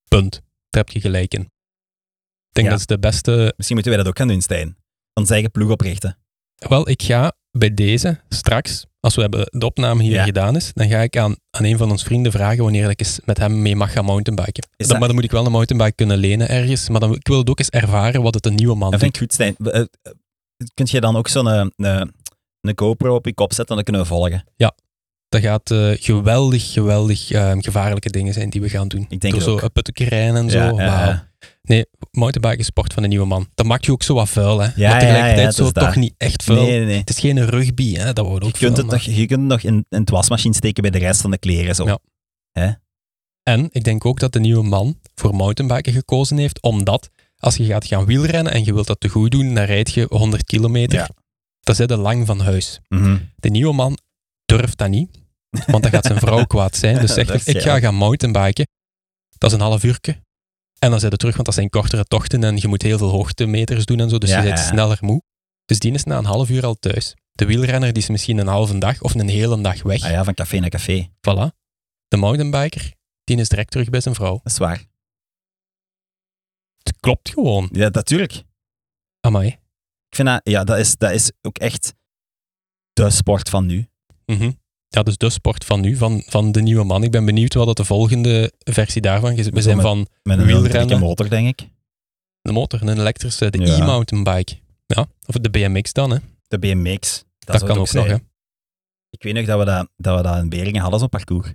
S1: Punt. Daar heb je gelijk in. Ik denk dat is de beste...
S2: Misschien moeten wij dat ook gaan doen, Stijn. Dan eigen ploeg oprichten.
S1: Wel, ik ga bij deze straks, als we hebben de opname hier
S2: Ja.
S1: gedaan is, dan ga ik aan, aan een van ons vrienden vragen wanneer ik eens met hem mee mag gaan mountainbiken. Dan,
S2: dat-
S1: Maar dan moet ik wel een mountainbike kunnen lenen ergens. Maar dan, ik wil het ook eens ervaren wat het een nieuwe man
S2: Dat
S1: doet.
S2: vind ik goed, Stijn. Eh, eh, Kunt je dan ook zo'n eh, een, een GoPro op je kop zetten en dan kunnen we volgen?
S1: Dat gaat eh, geweldig, geweldig ehm, gevaarlijke dingen zijn die we gaan doen.
S2: Ik denk
S1: Door zo rijden en zo.
S2: Ja, ja, ja.
S1: Nee, mountainbiken is sport van de nieuwe man. Dat maakt je ook zo wat vuil, hè.
S2: ja,
S1: maar tegelijkertijd
S2: ja, het
S1: zo
S2: is
S1: toch niet echt vuil.
S2: Nee, nee, nee.
S1: Het is geen rugby, hè. Dat wordt ook
S2: Je kunt,
S1: vuil,
S2: het nog, je kunt het nog in, in het wasmachine steken bij de rest van de kleren. Zo.
S1: Ja. En ik denk ook dat de nieuwe man voor mountainbiken gekozen heeft, omdat als je gaat gaan wielrennen en je wilt dat te goed doen, dan rijd je 100 kilometer.
S2: Ja.
S1: Dat zit je lang van huis.
S2: Mhm.
S1: De nieuwe man durft dat niet, want dan gaat zijn vrouw kwaad zijn. Dus zegt hij, ik ga gaan mountainbiken. Dat is een half uurtje. En dan zit je terug, want dat zijn kortere tochten en je moet heel veel hoogtemeters doen en zo, dus
S2: Ja,
S1: je bent
S2: ja.
S1: sneller moe. Dus die is na een half uur al thuis. De wielrenner die is misschien een halve dag of een hele dag weg.
S2: Ah ja, van café naar café.
S1: Voilà. De mountainbiker, die is direct terug bij zijn vrouw.
S2: Dat is waar.
S1: Het klopt gewoon.
S2: Ja, natuurlijk.
S1: Amai.
S2: Ik vind dat, ja, dat is, dat is ook echt de sport van nu.
S1: Mhm. Ja, dus de sport van nu, van, van de nieuwe man. Ik ben benieuwd wat dat de volgende versie daarvan is. We zijn
S2: met-
S1: van
S2: Met een
S1: Wielrennen.
S2: motor, denk ik.
S1: de motor, een elektrische, de
S2: Ja.
S1: e-mountainbike. Ja, of de BMX dan, hè.
S2: De BMX. Dat,
S1: kan ook nog, hè.
S2: Ik weet nog dat we dat, dat, we dat in Beringen hadden, zo'n parcours.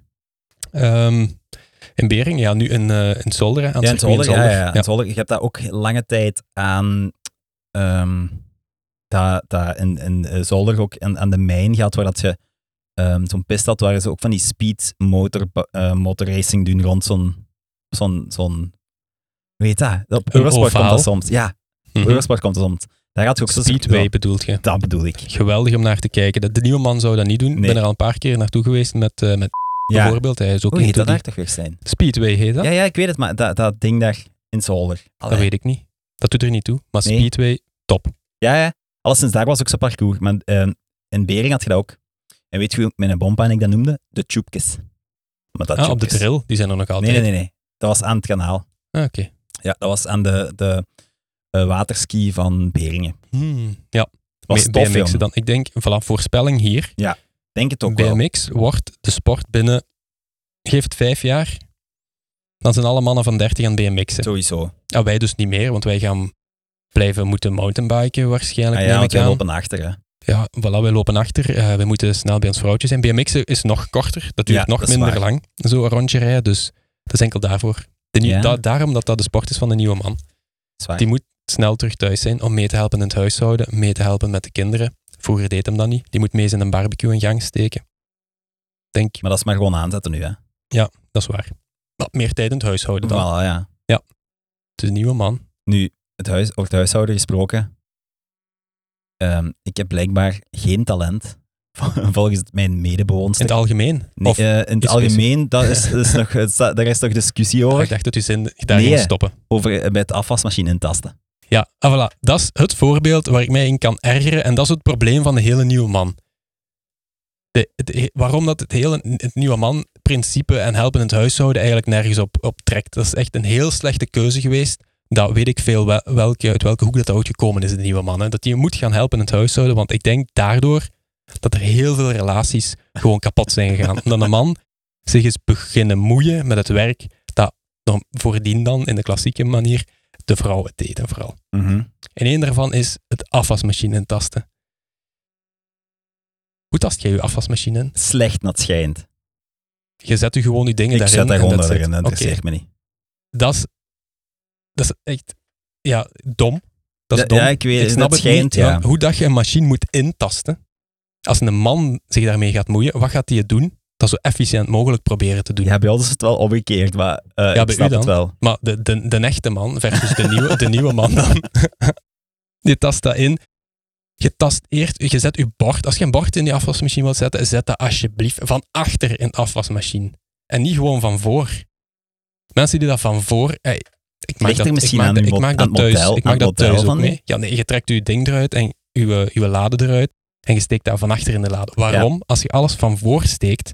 S1: Ehm, in Bering, ja, nu in, eh in aan
S2: Ja,
S1: het
S2: in Zolder, ja, ja, Zolder. Je hebt dat ook lange tijd aan... dat, dat in, in eh, Zolder ook aan, aan de mijn gehad, waar dat je ehm, zo'n piste had, waar ze ook van die speed motor, eh, motorracing doen rond zo'n... zo'n zo'n heet dat? Op Eurosport komt dat soms. Ja,
S1: Mhm.
S2: Eurosport komt dat soms. Daar gaat je ook zo...
S1: Speedway bedoelt je.
S2: Dat bedoel ik.
S1: Geweldig om naar te kijken. De, de nieuwe man zou dat niet doen. Ik
S2: Nee.
S1: ben er al een paar keer naartoe geweest met, eh, met
S2: Ja.
S1: bijvoorbeeld. Hij is ook
S2: Hoe heet
S1: into
S2: dat
S1: die-
S2: daar toch weer zijn?
S1: Speedway heet dat?
S2: Ja, ja, ik weet het, maar dat, dat ding daar in Zolder.
S1: Dat weet ik niet. Dat doet er niet toe. Maar
S2: Nee.
S1: Speedway, top.
S2: Ja, ja. Alleszins daar was ook zo'n parcours. Maar ehm, in Bering had je dat ook. En weet je hoe mijn bompa en ik dat noemde? De tjoepkes. Maar dat
S1: Ah, op de
S2: tjoepkes.
S1: trail, die zijn er nog altijd.
S2: Nee, nee, nee, nee. Dat was aan het kanaal.
S1: Ah, Oké.
S2: Ja, dat was aan de, de eh, waterski van Beringen.
S1: Hmm, Ja,
S2: Was
S1: B-
S2: tof,
S1: BMX'en
S2: jongen.
S1: dan. Ik denk, voilà, voorspelling hier.
S2: Denk het ook wel.
S1: BMX wordt de sport binnen, geef het vijf jaar, dan zijn alle mannen van 30 aan BMX'en.
S2: Sowieso.
S1: Ja, wij dus niet meer, want wij gaan blijven moeten mountainbiken waarschijnlijk,
S2: Ah, ja,
S1: neem
S2: want
S1: ik
S2: wij
S1: aan.
S2: lopen achter, hè.
S1: Ja, voilà, wij lopen achter. Eh, we moeten snel bij ons vrouwtje zijn. BMX'en is nog korter, dat duurt
S2: Ja,
S1: nog
S2: dat
S1: minder lang, zo een rondje rijden. Dus dat is enkel daarvoor. De nieuw-
S2: Ja.
S1: da- daarom dat dat de sport is van de nieuwe man. Die moet snel terug thuis zijn om mee te helpen in het huishouden, mee te helpen met de kinderen. Vroeger deed hem dat niet. Die moet mee zijn een barbecue in gang steken. Denk,
S2: Maar dat is maar gewoon aanzetten nu, hè.
S1: dat is waar. Maar meer tijd in het huishouden dan.
S2: Voilà, ja.
S1: De nieuwe man.
S2: Nu, het huis, over het huishouden gesproken. Ehm, ik heb blijkbaar geen talent, volgens mijn
S1: In
S2: medebewoonster.
S1: het algemeen.
S2: Nee,
S1: of,
S2: eh, in het algemeen, dat is, nog, daar is toch discussie
S1: Ah,
S2: over,
S1: ik dacht dat u zin daar
S2: Nee.
S1: stoppen.
S2: over eh, bij het afwasmachine intasten.
S1: Ja, ah, voilà. Dat is het voorbeeld waar ik mij in kan ergeren. En dat is het probleem van de hele nieuwe man. De, waarom dat het hele het nieuwe man-principe en helpen in het huishouden eigenlijk nergens op, op trekt. Dat is echt een heel slechte keuze geweest. Dat weet ik veel wel, welke, uit welke hoek dat ooit gekomen is, de nieuwe man. Hè. Dat die moet gaan helpen in het huishouden. Want ik denk daardoor dat er heel veel relaties gewoon kapot zijn gegaan. Omdat een man zich is beginnen moeien met het werk dat nog voordien dan in de klassieke manier de vrouw het deden vooral.
S2: Mhm.
S1: En één daarvan is het afwasmachine intasten. Hoe tast jij je afwasmachine in?
S2: Slecht dat schijnt.
S1: Je zet je gewoon je dingen
S2: Ik
S1: daarin.
S2: zet daar gewoon erin, dat
S1: Oké,
S2: interesseert me niet.
S1: Dat is, dat is echt ja, dom. Dat is
S2: Ja,
S1: dom.
S2: ja, ik weet
S1: ik snap het
S2: schijnt,
S1: niet.
S2: ja.
S1: Hoe dat je een machine moet intasten. Als een man zich daarmee gaat moeien, wat gaat hij doen? Dat zo efficiënt mogelijk proberen te doen.
S2: Ja, bij ons is het wel omgekeerd, maar eh,
S1: bij
S2: ik snap het wel.
S1: Maar de, de, de echte man versus de nieuwe, de nieuwe man dan. Die tast dat in. Je tast eerst, je zet je bord. Als je een bord in die afwasmachine wilt zetten, zet dat alsjeblieft van achter in de afwasmachine. En niet gewoon van voor. Mensen die dat van voor. Ik maak
S2: Ligt
S1: dat,
S2: misschien
S1: ik maak,
S2: aan
S1: ik maak dat
S2: het
S1: thuis.
S2: model-
S1: ik maak dat thuis ook mee. Ja, nee, je trekt je ding eruit en je, je lade eruit. En je steekt daar van achter in de lade. Waarom? Als je alles van voor steekt,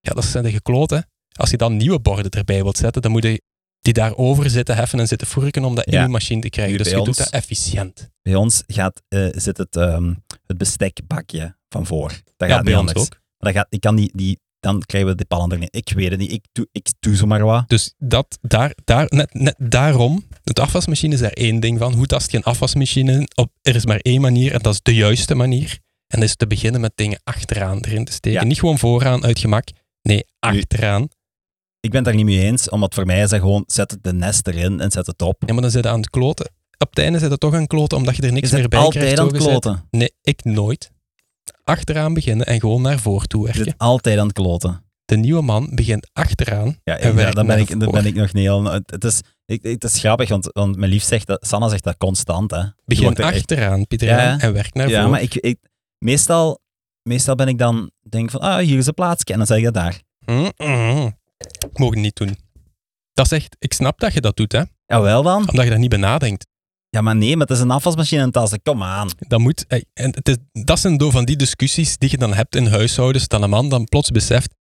S1: ja, dat zijn de gekloten. Als je dan nieuwe borden erbij wilt zetten, dan moet je die daarover zitten heffen en zitten furken om dat in
S2: Ja.
S1: je machine te krijgen.
S2: Nu
S1: Dus je
S2: ons-
S1: doet dat efficiënt.
S2: Bij ons gaat, eh, zit het, ehm, het bestekbakje van voor. Dat
S1: Ja,
S2: gaat
S1: bij ons ook.
S2: Maar dat gaat, ik kan die, die, dan krijgen we de erin. Ik weet het niet. Ik doe, ik doe zomaar wat.
S1: Dus dat, daar, daar, net, net daarom, het afwasmachine is daar één ding van. Hoe tast je een afwasmachine in? Op, er is maar één manier en dat is de juiste manier. En dat is te beginnen met dingen achteraan erin te steken.
S2: Ja.
S1: Niet gewoon vooraan uit gemak. Nee, achteraan.
S2: Ik ben het daar niet mee eens, omdat voor mij is dat gewoon, zet de nest erin en zet het op.
S1: Ja, maar dan zit je aan het kloten. Op het einde zit het toch aan het kloten, omdat je er
S2: Je
S1: niks meer bij
S2: altijd
S1: krijgt.
S2: aan het kloten.
S1: Nee, ik nooit. Achteraan beginnen en gewoon naar voren toe
S2: Je
S1: werken.
S2: altijd aan het kloten.
S1: De nieuwe man begint achteraan
S2: Ja,
S1: en
S2: ja, dan, ben ik, dan
S1: voren.
S2: ben ik nog niet al... Het, is, ik, het is grappig, want, want mijn lief zegt dat... Sanna zegt dat constant, hè.
S1: Begin
S2: er echt-
S1: achteraan, Pieter,
S2: Ja,
S1: en werk naar
S2: Ja,
S1: voren.
S2: maar ik, ik, meestal, meestal ben ik dan... Denk van, ah, hier is een plaatsje. En dan zeg ik dat daar.
S1: Mm, mm. Mogen niet doen. Dat is echt, ik snap dat je dat doet, hè.
S2: Jawel dan.
S1: Omdat je daar niet bij nadenkt.
S2: Ja, maar nee, maar het is een afwasmachine en tassen. Kom aan.
S1: Dat, moet, ey, en het is, dat zijn door van die discussies die je dan hebt in huishoudens, dat een man dan plots beseft,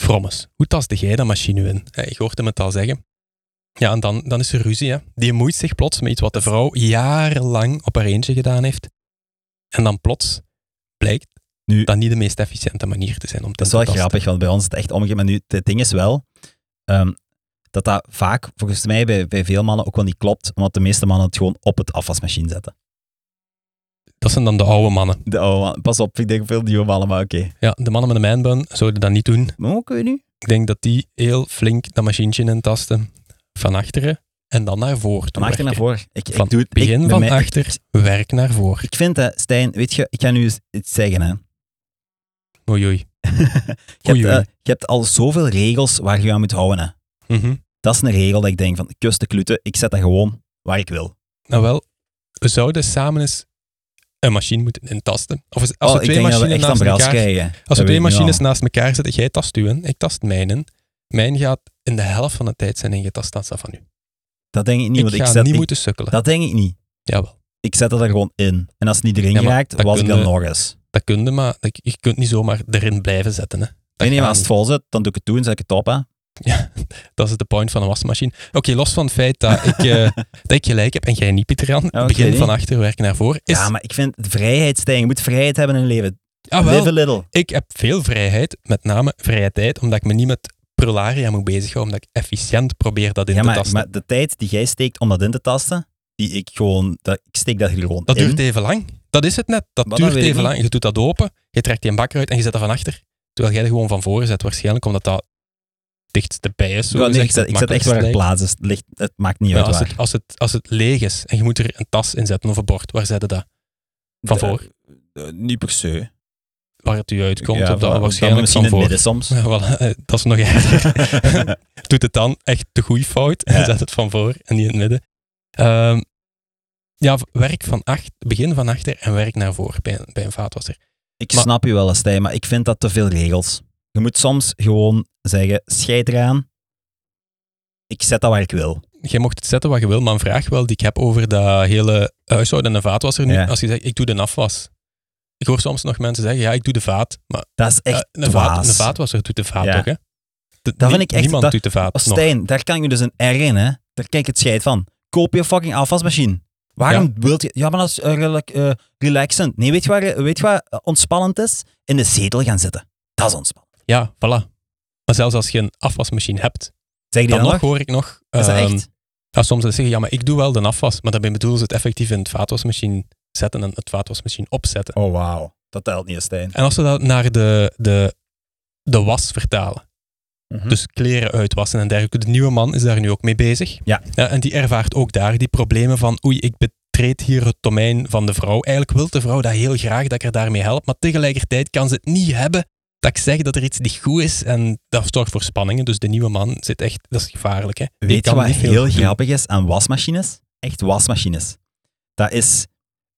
S1: frommes, hoe tasde jij dat machine in? Ey, Je hoort hem het al zeggen. Ja, en dan, dan is er ruzie. Hè. Die moeit zich plots met iets wat de vrouw jarenlang op haar eentje gedaan heeft. En dan plots blijkt
S2: Nu-
S1: dat niet de meest efficiënte manier te zijn om te
S2: Dat is wel
S1: tasten.
S2: grappig, want bij ons is het echt omgekeerd. Maar nu, het ding is wel... ehm, dat dat vaak, volgens mij, bij, bij veel mannen ook wel niet klopt. Omdat de meeste mannen het gewoon op het afwasmachine zetten.
S1: Dat zijn dan de oude mannen.
S2: De oude man- pas op, ik denk veel nieuwe mannen, maar oké.
S1: Ja, de mannen met een mijnbun zouden dat niet doen.
S2: Maar hoe kun je nu?
S1: Ik denk dat die heel flink dat machientje intasten. Van achteren en dan naar voren
S2: Van achter naar voren. Ik,
S1: Van
S2: ik doe het,
S1: begin
S2: ik,
S1: van
S2: mij-
S1: achter, werk naar voren.
S2: Ik vind, hè, Stijn, weet je, ik ga nu iets zeggen. Hè.
S1: Oei, oei.
S2: Je, hebt,
S1: Oei,
S2: eh, je hebt al zoveel regels waar je aan moet houden. Hè.
S1: Mhm.
S2: Dat is een regel dat ik denk van, kus de kluten, ik zet dat gewoon waar ik wil.
S1: Nou wel, we zouden samen eens een machine moeten intasten. Of eens- als
S2: Oh,
S1: we twee
S2: we
S1: machines naast elkaar...
S2: krijgen.
S1: Als we twee machines naast elkaar zetten, jij tast u in, ik tast mijn in. Mijn gaat in de helft van de tijd zijn ingetast dan van u.
S2: Dat denk ik niet,
S1: ik
S2: want
S1: ga
S2: ik zet...
S1: niet
S2: ik-
S1: moeten sukkelen.
S2: dat denk ik niet.
S1: Jawel.
S2: Ik zet dat er gewoon in. En als het niet erin
S1: Ja,
S2: raakt, was ik dan nog eens.
S1: Dat kun je, maar je kunt niet zomaar erin blijven zetten. Hè. Dat
S2: Nee, nee, maar als het vol zit, dan doe ik het toe en zet ik het op. Hè.
S1: Dat is de point van een wasmachine. Oké, los van het feit dat ik, eh, dat ik gelijk heb en jij niet, Pieter Jan. Begin van achter, werk naar voren. Is,
S2: Ja, maar ik vind vrijheid, Stijn. Je moet vrijheid hebben in je leven.
S1: Ah, wel,
S2: Live a little.
S1: ik heb veel vrijheid, met name vrije tijd, omdat ik me niet met prularia moet bezighouden, omdat ik efficiënt probeer dat in
S2: Ja,
S1: te tasten.
S2: maar de tijd die jij steekt om dat in te tasten, die ik gewoon, dat, ik steek dat er gewoon
S1: dat
S2: in.
S1: duurt even lang. Dat is het net. Dat
S2: Maar
S1: duurt even lang. Je doet dat open, je trekt die een bak eruit en je zet dat van achter. Terwijl jij er gewoon van voren zet, waarschijnlijk omdat dat dichtst bij is. Zo
S2: Ja, nee, ik zet,
S1: het
S2: ik zet echt waar het plaats is. Het, ligt, het maakt niet uit
S1: als,
S2: waar.
S1: het, als, het, als het leeg is en je moet er een tas in zetten of een bord, waar zet je dat? Van
S2: De-
S1: voor?
S2: eh, niet per se.
S1: Waar het u uitkomt,
S2: Ja,
S1: dat waarschijnlijk
S2: misschien
S1: van
S2: in het
S1: voor.
S2: midden soms.
S1: Ja, voilà, eh, dat is nog erger. Doet het dan echt de goede fout en zet het van voor en niet in het midden. Ehm, ja, werk van achter, begin van achter en werk naar voren bij, een- bij een vaatwasser.
S2: Ik
S1: Maar-
S2: snap je wel, Stijn, maar ik vind dat te veel regels. Je moet soms gewoon zeggen, scheid eraan. Ik zet dat waar ik wil.
S1: Je mocht het zetten wat je wil, maar een vraag wel die ik heb over dat hele huishouden en de vaatwasser nu.
S2: Ja.
S1: Als je zegt, ik doe de afwas. Ik hoor soms nog mensen zeggen, ja, ik doe de vaat. Maar
S2: Dat is echt
S1: eh, een, vaat, een vaatwasser doet de vaat
S2: Ja.
S1: ook, hè? De-
S2: Dat vind ik echt-
S1: Niemand
S2: dat-
S1: doet de vaat nog.
S2: Stijn, daar kan je dus een R in, hè. Daar kijk ik het scheid van. Koop je fucking afwasmachine. Waarom wilt je... Ja, maar dat is eh, rela- eh, relaxend. Nee, weet je, waar, weet je wat eh, ontspannend is? In de zetel gaan zitten. Dat is ontspannend.
S1: Ja, voilà. Maar zelfs als je een afwasmachine hebt,
S2: Zeg je
S1: dan nog
S2: nog?
S1: hoor ik nog...
S2: Is dat
S1: ehm,
S2: echt?
S1: Ja, soms zeggen ja, maar ik doe wel de afwas, maar daarbij bedoelen ze het effectief in het vaatwasmachine zetten en het vaatwasmachine opzetten.
S2: Oh, wauw. Dat telt niet, Stijn.
S1: En als we dat naar de, de, de was vertalen,
S2: Mhm.
S1: dus kleren uitwassen en dergelijke, de nieuwe man is daar nu ook mee bezig.
S2: Ja.
S1: en die ervaart ook daar die problemen van, oei, ik betreed hier het domein van de vrouw. Eigenlijk wil de vrouw dat heel graag, dat ik haar daarmee help, maar tegelijkertijd kan ze het niet hebben dat ik zeg dat er iets niet goed is en dat zorgt voor spanningen. Dus de nieuwe man zit echt, dat is gevaarlijk. Hè? Die
S2: Weet je wat heel
S1: doen.
S2: grappig is aan wasmachines? Echt wasmachines. Dat is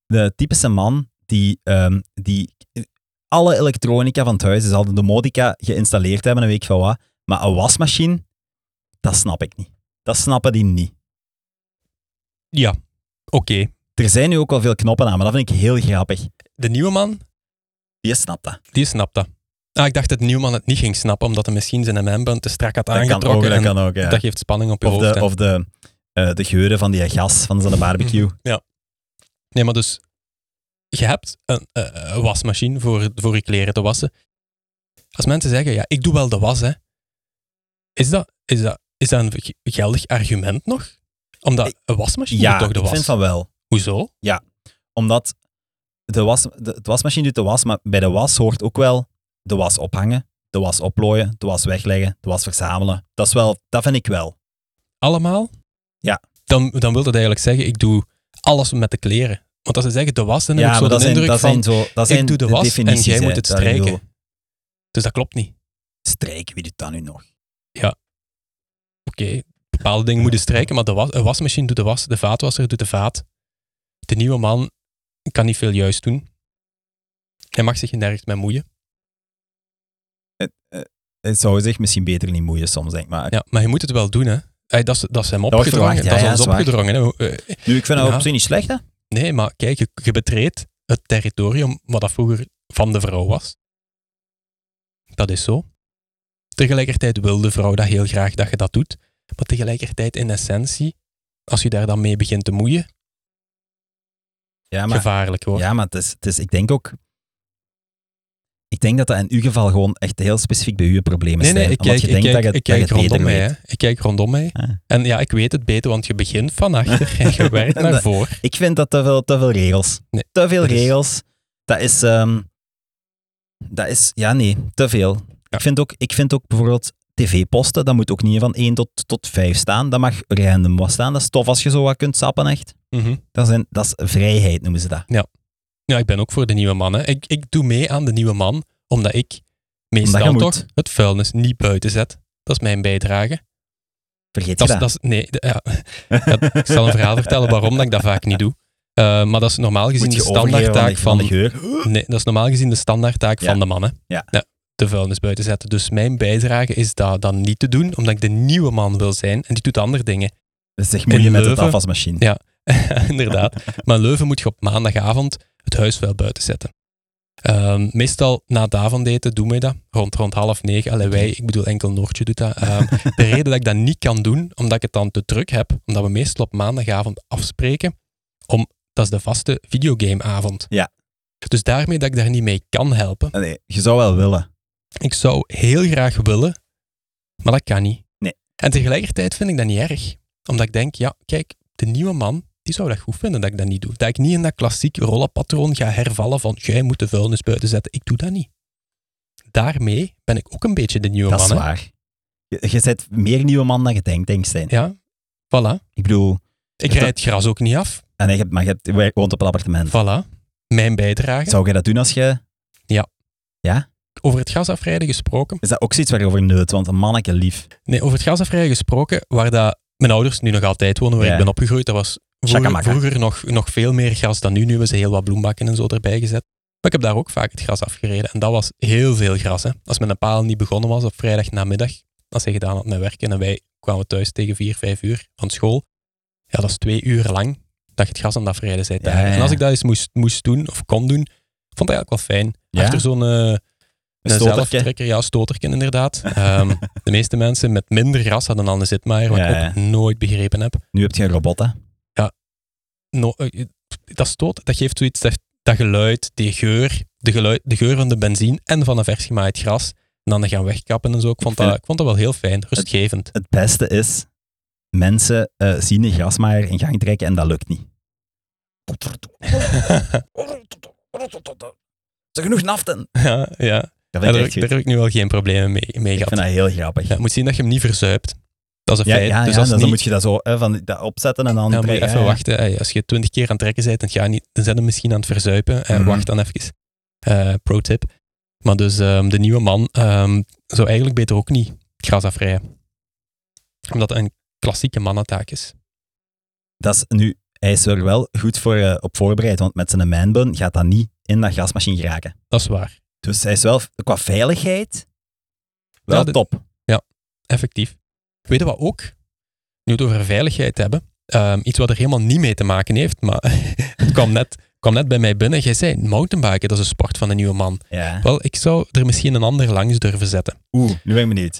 S2: de typische man die, ehm, die alle elektronica van het huis, dus al de domotica geïnstalleerd hebben en weet ik van wat. Maar een wasmachine, dat snap ik niet. Dat snappen die niet.
S1: Ja, oké.
S2: Er zijn nu ook wel veel knoppen aan, maar dat vind ik heel grappig.
S1: De nieuwe man,
S2: Je snapt dat.
S1: die snapt dat. Ah, ik dacht dat de nieuwe man het niet ging snappen, omdat hij misschien zijn memband te strak had
S2: Dat kan
S1: aangetrokken.
S2: ook, dat kan ook, ja.
S1: dat geeft spanning op je
S2: Of
S1: hoofd.
S2: de,
S1: hè.
S2: of de, eh, de geuren van die gas van zo'n barbecue.
S1: Nee, maar dus, je hebt een, eh, een wasmachine voor, voor je kleren te wassen. Als mensen zeggen, ja, ik doe wel de was, hè. Is dat, is dat, is dat een ge- geldig argument nog? Omdat
S2: Ik-
S1: een wasmachine
S2: Ja,
S1: doet toch de
S2: ik
S1: was?
S2: vind van wel.
S1: Hoezo?
S2: Omdat de, was, de, de wasmachine doet de was, maar bij de was hoort ook wel de was ophangen, de was oplooien, de was wegleggen, de was verzamelen. Dat, is wel, dat vind ik wel.
S1: Allemaal?
S2: Ja.
S1: Dan, dan wil dat eigenlijk zeggen, ik doe alles met de kleren. Want als ze zeggen de was, dan heb
S2: Ja,
S1: ik zo
S2: maar
S1: de
S2: dat zijn,
S1: indruk
S2: dat
S1: van,
S2: zijn zo, dat zijn
S1: ik doe de was en jij
S2: hè,
S1: moet het strijken. Dus dat klopt niet.
S2: Strijken, wie doet dat nu nog?
S1: Oké, bepaalde dingen moeten strijken, maar de was, een wasmachine doet de was, de vaatwasser doet de vaat. De nieuwe man kan niet veel juist doen. Hij mag zich nergens mee moeien.
S2: Het zou zich misschien beter niet moeien soms, denk ik. Maar
S1: Ja, maar je moet het wel doen, hè. Hey, dat, is, dat is hem opgedrongen.
S2: ja,
S1: dat is
S2: ja,
S1: ons
S2: is
S1: opgedrongen. Hè. Eh,
S2: nu, ik vind dat op zich niet slecht, hè?
S1: Nee, maar kijk, je, je betreedt het territorium wat dat vroeger van de vrouw was. Dat is zo. Tegelijkertijd wil de vrouw dat heel graag dat je dat doet. Maar tegelijkertijd in essentie, als je daar dan mee begint te moeien,
S2: Ja, maar,
S1: gevaarlijk hoor.
S2: ja, maar het is, het is, ik denk ook... Ik denk dat dat in uw geval gewoon echt heel specifiek bij u een probleem is.
S1: Nee, nee, ik kijk,
S2: je
S1: ik
S2: denkt
S1: kijk,
S2: dat je,
S1: ik
S2: dat je
S1: kijk
S2: het beter
S1: rondom mij.
S2: weet.
S1: Ik kijk rondom mij.
S2: Ah.
S1: En ja, ik weet het beter, want je begint van achter en je werkt naar
S2: Dat-
S1: voor.
S2: Ik vind dat te veel, te veel regels.
S1: Nee,
S2: te veel
S1: dat is-
S2: regels. Dat is, ehm, dat is, ja nee, te veel. Ik, vind ook, ik vind ook bijvoorbeeld tv-posten, dat moet ook niet van 1 tot, tot 5 staan. Dat mag random wat staan. Dat is tof als je zo wat kunt sappen, echt.
S1: Mhm.
S2: Dat, zijn, dat is vrijheid, noemen ze dat.
S1: Ja, ik ben ook voor de nieuwe man. Hè. Ik, ik doe mee aan de nieuwe man, omdat ik meestal
S2: je moet.
S1: toch het vuilnis niet buiten zet. Dat is mijn bijdrage.
S2: Vergeet
S1: Dat
S2: je
S1: is,
S2: dat?
S1: is, nee, ja. Ja, ik zal een verhaal vertellen waarom dat ik dat vaak niet doe. Eh, maar dat is normaal gezien de
S2: je
S1: standaardtaak
S2: van de,
S1: van,
S2: van de geur?
S1: nee, dat is normaal gezien de standaardtaak
S2: Ja.
S1: van de mannen.
S2: Ja.
S1: de vuilnis buiten zetten. Dus mijn bijdrage is dat dan niet te doen, omdat ik de nieuwe man wil zijn en die doet andere dingen.
S2: Dus zeg
S1: In
S2: met
S1: Leuven-
S2: afwasmachine.
S1: Ja. Inderdaad. Maar Leuven moet je op maandagavond het huisvuil buiten zetten. Ehm, meestal na het avondeten doen wij dat, rond, rond half negen. Allee, wij, ik bedoel enkel Noortje doet dat. Ehm, de reden dat ik dat niet kan doen, omdat ik het dan te druk heb, omdat we meestal op maandagavond afspreken, om, dat is de vaste videogameavond.
S2: Ja.
S1: Dus daarmee dat ik daar niet mee kan helpen.
S2: Nee, je zou wel willen.
S1: Ik zou heel graag willen, maar dat kan niet.
S2: Nee.
S1: En tegelijkertijd vind ik dat niet erg. Omdat ik denk, ja, kijk, de nieuwe man, die zou dat goed vinden dat ik dat niet doe. Dat ik niet in dat klassiek rollenpatroon ga hervallen van, jij moet de vuilnis buiten zetten. Ik doe dat niet. Daarmee ben ik ook een beetje de nieuwe
S2: Dat
S1: man.
S2: is
S1: hè.
S2: waar. Je, je bent meer nieuwe man dan je denkt, denk Stijn.
S1: Ja, voilà.
S2: Ik bedoel,
S1: Ik
S2: Dat-
S1: rijd het gras ook niet af.
S2: en je, maar je, woont op een appartement.
S1: Voilà. Mijn bijdrage.
S2: Zou je dat doen als je...
S1: Over het gas afrijden gesproken.
S2: Is dat ook zoiets waar je over neut? Want een manneke lief.
S1: Nee, over het gas afrijden gesproken, waar dat mijn ouders nu nog altijd wonen, waar
S2: Ja.
S1: ik ben opgegroeid, dat was vroeger, vroeger nog, nog veel meer gras dan nu. Nu hebben ze heel wat bloembakken en zo erbij gezet. Maar ik heb daar ook vaak het gras afgereden. En dat was heel veel gras. Hè. Als mijn paal niet begonnen was op vrijdag namiddag, als hij gedaan had met werken en wij kwamen thuis tegen vier, vijf uur van school, ja, dat is twee uur lang dat je het gras aan het afrijden bent.
S2: Ja, ja.
S1: En als ik dat eens moest, moest doen of kon doen, vond ik eigenlijk wel fijn. Achter zo'n een zelftrekker, ja, stoterken inderdaad. Ehm, de meeste mensen met minder gras hadden al een zitmaaier, wat ik ook nooit begrepen heb.
S2: Nu heb je een robot, hè?
S1: No, eh, dat stoot, dat geeft zoiets, dat, dat geluid, die geur, de, geluid, de geur van de benzine en van een vers gemaaid gras. En dan gaan wegkappen en zo. Ik vond, dat, ik vond dat wel heel fijn, rustgevend.
S2: Het beste is, mensen eh, zien een grasmaaier in gang trekken en dat lukt niet. Er genoeg naften?
S1: ja, ja.
S2: Dat
S1: Ja,
S2: vind
S1: daar,
S2: ik
S1: heb ik nu wel geen problemen mee, mee
S2: Ik
S1: gehad.
S2: vind dat heel grappig.
S1: Ja, je moet zien dat je hem niet verzuipt. Dat is een
S2: Ja,
S1: feit.
S2: ja,
S1: dus
S2: ja,
S1: als
S2: dan
S1: niet,
S2: moet je dat zo hè, van, dat opzetten en dan...
S1: Ja, moet je
S2: trekken.
S1: even
S2: Ja, ja.
S1: wachten. Hey, Als je twintig keer aan het trekken bent, dan, ga je niet, dan zijn misschien aan het verzuipen. Eh,
S2: Mhm.
S1: Wacht dan even. Eh, pro tip. Maar dus ehm, de nieuwe man ehm, zou eigenlijk beter ook niet gras afrijden. Omdat het een klassieke mannentaak is.
S2: Dat is nu... Hij is er wel goed voor, eh, op voorbereid, want met zijn manbun gaat dat niet in dat grasmachine geraken.
S1: Dat is waar.
S2: Dus hij is wel qua veiligheid wel
S1: Ja, de-
S2: top.
S1: Effectief. Weet je wat ook? Nu we het over veiligheid hebben. ehm, iets wat er helemaal niet mee te maken heeft, maar het kwam net, kwam net bij mij binnen. Jij zei, mountainbiken, dat is een sport van een nieuwe man.
S2: Ja.
S1: Wel, ik zou er misschien een ander langs durven zetten.
S2: Oeh, nu ben ik benieuwd.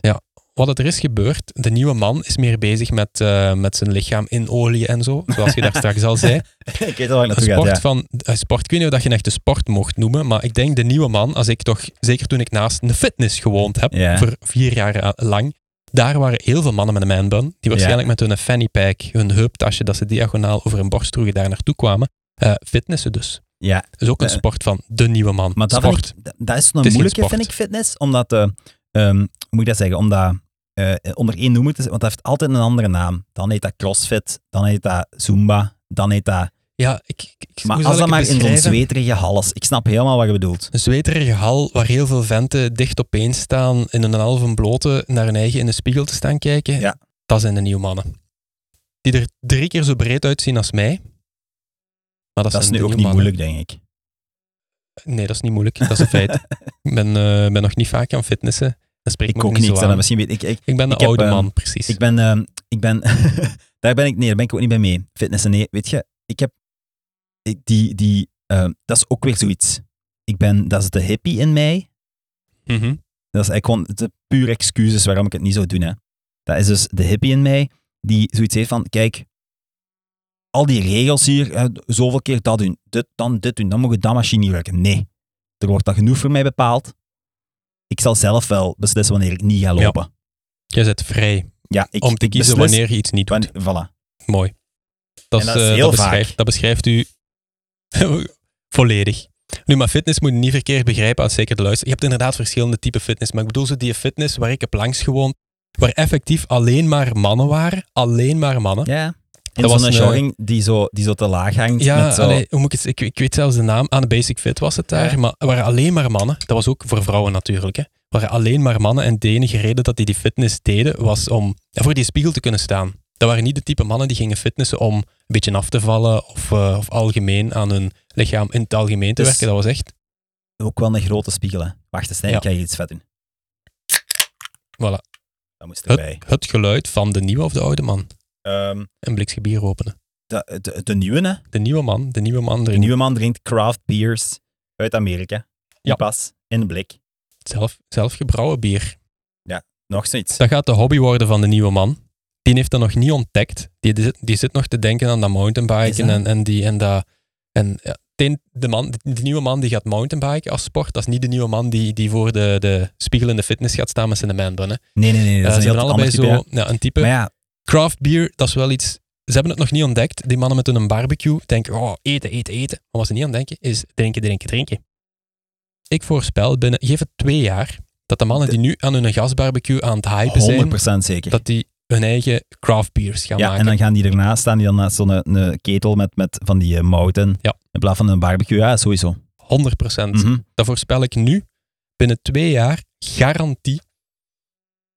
S1: wat er is gebeurd, de nieuwe man is meer bezig met, eh, met zijn lichaam in olie en zo, zoals je daar straks al zei.
S2: ik weet al waar naartoe
S1: sport
S2: gaat, ja.
S1: van, een sport, ik weet niet of dat je een echte sport mocht noemen, maar ik denk de nieuwe man, als ik toch, zeker toen ik naast een fitness gewoond heb,
S2: Ja.
S1: voor vier jaar eh, lang, daar waren heel veel mannen met een manbun, die waarschijnlijk met hun fanny pack, hun heuptasje, dat ze diagonaal over hun borst droegen, daar naartoe kwamen. Eh, fitnessen dus.
S2: Ja,
S1: Dat is ook een
S2: Eh,
S1: sport van de nieuwe man.
S2: maar dat,
S1: sport.
S2: ik, dat, is
S1: geen
S2: moeilijke, vind ik, fitness. Omdat, ehm, hoe moet ik dat zeggen, omdat onder één noemer te zetten, want dat heeft altijd een andere naam. Dan heet dat crossfit, dan heet dat zumba, dan heet dat...
S1: Ja, ik, ik, ik-
S2: Maar als
S1: zal
S2: dat
S1: ik
S2: maar in zo'n zweterige hals. Ik snap helemaal wat je bedoelt.
S1: Een zweterige hal waar heel veel venten dicht opeen staan in een halve blote naar hun eigen in de spiegel te staan kijken.
S2: Ja.
S1: Dat zijn de nieuwe mannen. Die er drie keer zo breed uitzien als mij. Maar dat,
S2: Dat is nu ook niet
S1: mannen.
S2: moeilijk, denk ik.
S1: Nee, dat is niet moeilijk. Dat is een feit. ik ben, eh, ben nog niet vaak aan fitnessen. Dat spreekt
S2: Ik
S1: me
S2: ook
S1: niet
S2: niet.
S1: zo aan.
S2: misschien weet ik, ik,
S1: Ik ben de
S2: ik
S1: oude
S2: ehm,
S1: man, precies.
S2: ik ben, ehm, ik ben, daar ben ik, nee, daar ben ik ook niet bij mee. Fitnessen, nee, weet je, ik heb, ik, die, die, ehm, dat is ook weer zoiets. Ik ben, dat is de hippie in mij.
S1: Mhm.
S2: Dat is eigenlijk gewoon de pure excuses waarom ik het niet zou doen. Hè. Dat is dus de hippie in mij die zoiets heeft van, kijk, al die regels hier, hè, zoveel keer dat doen, dit, dan dit doen, dan moet je dat machine niet werken. Nee, er wordt dat genoeg voor mij bepaald. Ik zal zelf wel beslissen wanneer ik niet ga
S1: Ja.
S2: lopen.
S1: Jij bent vrij
S2: Ja, ik,
S1: om te kiezen
S2: beslis
S1: wanneer je iets niet doet.
S2: Voilà.
S1: Mooi. Dat, is,
S2: dat is
S1: eh,
S2: heel
S1: dat,
S2: vaak.
S1: beschrijft, dat beschrijft u volledig. Nu, maar fitness moet je niet verkeerd begrijpen als zeker de luister. Je hebt inderdaad verschillende typen fitness, maar ik bedoel zo die fitness waar ik heb langs gewoond, waar effectief alleen maar mannen waren. Alleen maar mannen.
S2: Ja.
S1: Dat was een,
S2: jogging die zo, die zo te laag hangt.
S1: Ja,
S2: met zo,
S1: allee, hoe moet ik, het, ik, ik weet zelfs de naam. Aan de Basic Fit was het daar.
S2: Ja.
S1: Maar er waren alleen maar mannen. Dat was ook voor vrouwen natuurlijk. Hè. Er waren alleen maar mannen. En de enige reden dat die die fitness deden, was om ja, voor die spiegel te kunnen staan. Dat waren niet de type mannen die gingen fitnessen om een beetje af te vallen of, eh, of algemeen aan hun lichaam in het algemeen te
S2: Dus-
S1: werken. Dat was echt,
S2: Ook wel een grote spiegel. hè. Wacht eens, nee,
S1: Ja.
S2: ik ga hier iets vet doen.
S1: voilà,
S2: Dat moest erbij.
S1: het, het geluid van de nieuwe of de oude man.
S2: Ehm,
S1: Een blikje bier openen.
S2: de, de, de nieuwe, hè.
S1: De nieuwe man, de nieuwe man
S2: De
S1: drinkt
S2: nieuwe man drinkt craft beers uit Amerika. Die
S1: Ja.
S2: Pas, in een blik.
S1: zelf, zelf gebrouwen bier.
S2: Nog zoiets.
S1: Dat gaat de hobby worden van de nieuwe man. Die heeft dat nog niet ontdekt. Die, die, zit, die zit nog te denken aan dat mountainbiken
S2: dat?
S1: en, en, die, en dat. En ja, de, de, man, de nieuwe man die gaat mountainbiken als sport, dat is niet de nieuwe man die, die voor de, de spiegel in de fitness gaat staan met zijn manbun.
S2: Nee, nee, nee. Dat
S1: Eh,
S2: is een
S1: allebei
S2: type,
S1: zo ja, een type.
S2: Maar ja,
S1: Craft beer, dat is wel iets. Ze hebben het nog niet ontdekt. Die mannen met hun barbecue denken: oh, eten, eten, eten. Maar wat ze niet aan denken is drinken, drinken, drinken. Ik voorspel binnen, geef het twee jaar, dat de mannen die nu aan hun gasbarbecue aan het hypen zijn,
S2: 100% zeker.
S1: dat die hun eigen craft beers gaan
S2: ja,
S1: maken.
S2: en dan gaan die ernaast staan, die dan naast zo'n een ketel met, met van die eh, mouten.
S1: Ja.
S2: In plaats van een barbecue, ja, sowieso.
S1: 100
S2: Mhm.
S1: Dat voorspel ik nu. Binnen twee jaar, garantie.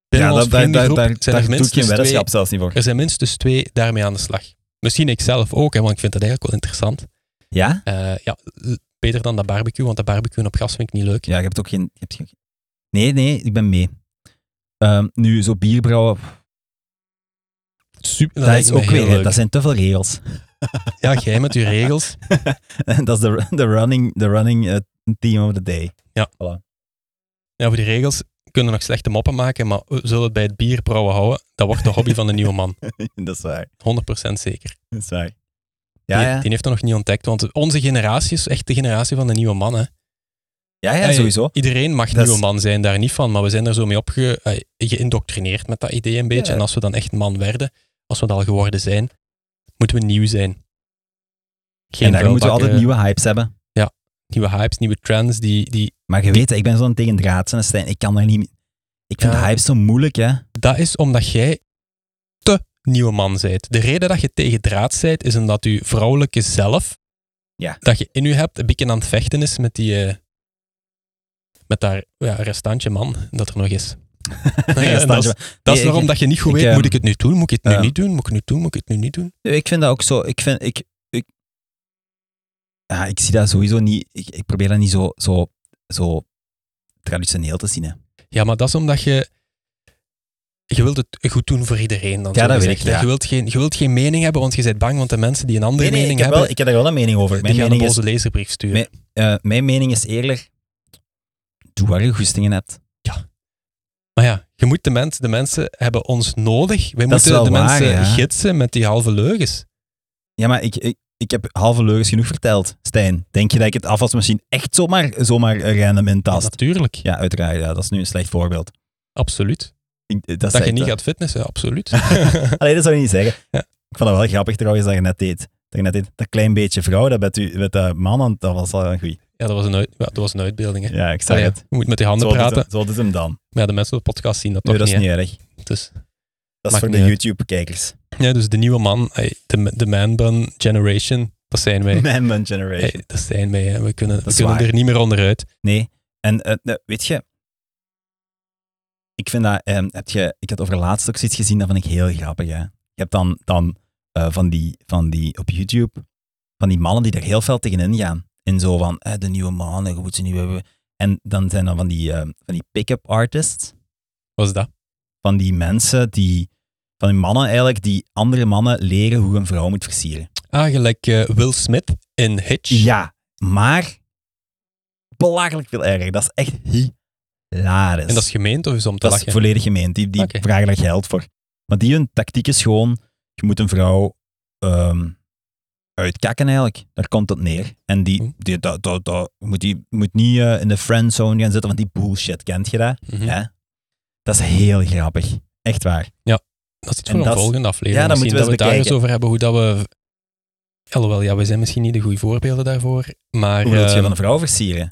S2: Ja, dat, daar, daar, daar, daar
S1: er
S2: doe ik geen weddenschap zelfs niet voor.
S1: er zijn minstens twee daarmee aan de slag. Misschien ik zelf ook, hè, want ik vind dat eigenlijk wel interessant.
S2: Ja?
S1: Eh, ja, beter dan dat barbecue, want dat barbecue op gas vind ik niet leuk.
S2: Ja, je hebt ook geen... Je hebt geen... Nee, nee, ik ben mee. Ehm, nu, zo bier brouwen,
S1: Super,
S2: dat, is ook weer...
S1: leuk.
S2: Dat zijn te veel regels.
S1: Ja, jij met je regels.
S2: dat is de, de running, de running eh, team of the day.
S1: Ja, voor die regels kunnen we nog slechte moppen maken, maar we zullen het bij het bierbrouwen houden. Dat wordt de hobby van de nieuwe man. 100%
S2: dat is waar.
S1: zeker.
S2: Dat is waar. Ja,
S1: die,
S2: ja.
S1: die heeft dat nog niet ontdekt, want onze generatie is echt de generatie van de nieuwe man. Hè.
S2: Ja, ja, sowieso.
S1: Iedereen mag
S2: Dat
S1: nieuwe man zijn, daar niet van. Maar we zijn er zo mee opge, eh, geïndoctrineerd met dat idee een beetje.
S2: Ja.
S1: En als we dan echt man werden, als we dat al geworden zijn, moeten we nieuw zijn. Geen
S2: en daar moeten we altijd nieuwe hypes hebben.
S1: nieuwe hypes, nieuwe trends. Die, die,
S2: Maar je weet, ik ben zo'n tegen draad, Stijn. Ik kan daar niet... Ik vind
S1: Ja.
S2: de hypes zo moeilijk, hè.
S1: dat is omdat jij te nieuwe man bent. De reden dat je tegen draad bent, is omdat je vrouwelijke zelf,
S2: Ja.
S1: dat je in je hebt, een beetje aan het vechten is met die... eh, met daar ja, restantje man dat er nog is. En dat is, dat is
S2: Nee,
S1: waarom dat je niet goed
S2: ik,
S1: weet,
S2: ehm,
S1: moet ik het nu doen? Moet ik het nu
S2: ehm,
S1: niet doen? Moet ik het nu doen? Moet ik het nu niet doen?
S2: Ik vind dat ook zo. Ik vind, ik, ik, ja, ik zie dat sowieso niet. Ik, ik probeer dat niet zo, zo, zo traditioneel te zien. Hè.
S1: Ja, maar dat is omdat je... Je wilt het goed doen voor iedereen. Dan
S2: Ja, dat weet ik, ja.
S1: Je, wilt geen, je wilt geen mening hebben, want je bent bang, want de mensen die een andere
S2: Nee, nee,
S1: mening
S2: ik, heb
S1: hebben,
S2: wel, ik heb daar wel een mening over.
S1: die
S2: Mijn
S1: gaan een
S2: mening, is,
S1: boze leserbrief sturen.
S2: Nee. eh, mijn mening is eerlijk. Doe waar je goestingen hebt.
S1: Maar ja, je moet de, mens, de mensen hebben ons nodig. Wij
S2: Dat
S1: moeten de
S2: waar,
S1: mensen
S2: ja.
S1: gidsen met die halve leugens.
S2: Ja, maar ik, ik, ik heb halve leugens genoeg verteld. Stijn, denk je dat ik het afwasmachine echt zomaar, zomaar random
S1: Ja,
S2: intast?
S1: natuurlijk.
S2: Ja, uiteraard. Ja, dat is nu een slecht voorbeeld.
S1: Absoluut.
S2: Ik- Dat,
S1: Dat je niet
S2: eh,
S1: gaat fitnessen, absoluut.
S2: Allee, dat zou je niet zeggen.
S1: Ja.
S2: Ik vond het wel grappig trouwens dat je net deed. dat dit, dat klein beetje vrouw, dat met, u, met dat man, dat was al een goeie.
S1: Ja, dat was een, uit, ja, dat was een uitbeelding. Hè.
S2: Ja, ik zag
S1: Allee,
S2: het.
S1: je moet met die handen
S2: Zo
S1: praten.
S2: hem, zo doet hem dan.
S1: Maar ja, de mensen op de podcast zien dat toch
S2: Nee, dat is
S1: niet.
S2: niet erg.
S1: Dus,
S2: Dat is voor de
S1: niet.
S2: YouTube-kijkers.
S1: ja, dus de nieuwe man, de, de man bun generation, dat zijn wij.
S2: Man Bun Generation.
S1: Hey, dat zijn wij. Hè. We kunnen, we
S2: is
S1: kunnen
S2: waar.
S1: er niet meer onderuit.
S2: Nee. En eh, nou, weet je, ik vind dat, eh, heb je, ik had over laatst ook zoiets gezien, dat vind ik heel grappig. Hè. Je hebt dan, dan eh, van, die, van die op YouTube, van die mannen die er heel veel tegenin gaan. In zo van, eh, de nieuwe man, en je moet ze nu hebben. En dan zijn er van die, eh, van die pick-up artists,
S1: Wat is dat?
S2: van die mensen die, van die mannen eigenlijk, die andere mannen leren hoe een vrouw moet versieren.
S1: Ah, gelijk eh, Will Smith in Hitch.
S2: Ja, maar belachelijk veel erger. Dat is echt hilarisch.
S1: En dat is gemeend of is om te
S2: Dat is
S1: lachen?
S2: volledig gemeend. Die, die vragen daar geld voor. Maar die hun tactiek is gewoon, je moet een vrouw ehm, uitkakken eigenlijk. Daar komt het neer. En die,
S1: Hm.
S2: die, dat, dat, dat, moet, die moet niet eh, in de friendzone gaan zitten, want die bullshit, kent je dat?
S1: Mhm.
S2: Ja? Dat is heel grappig. Echt waar.
S1: Dat is iets
S2: En
S1: voor een
S2: dat is-
S1: volgende aflevering.
S2: Ja,
S1: Misschien
S2: moeten we
S1: dat we het daar eens over hebben, hoe dat we... Alhoewel, ja, we zijn misschien niet de goede voorbeelden daarvoor. Maar,
S2: Hoe wil je
S1: ehm,
S2: van een vrouw versieren?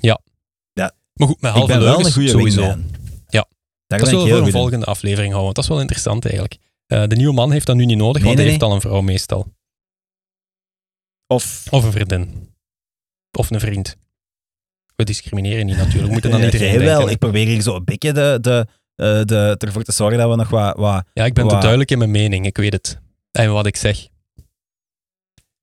S1: maar goed, met halve
S2: een
S1: leugens
S2: goede
S1: sowieso.
S2: wingman.
S1: Ja.
S2: Daar
S1: Dat zullen we voor een volgende aflevering houden, want dat is wel interessant eigenlijk. Eh, de nieuwe man heeft dat nu niet nodig,
S2: Nee,
S1: want
S2: nee,
S1: hij heeft al een vrouw meestal.
S2: Of
S1: Of een vriendin. Of een vriend. We discrimineren niet natuurlijk, we moeten dan iedereen
S2: wel. Ik probeer hier zo een beetje de, de, eh, de, ervoor te zorgen dat we nog wat... wat
S1: Ja, ik ben te duidelijk in mijn mening, ik weet het. En wat ik zeg.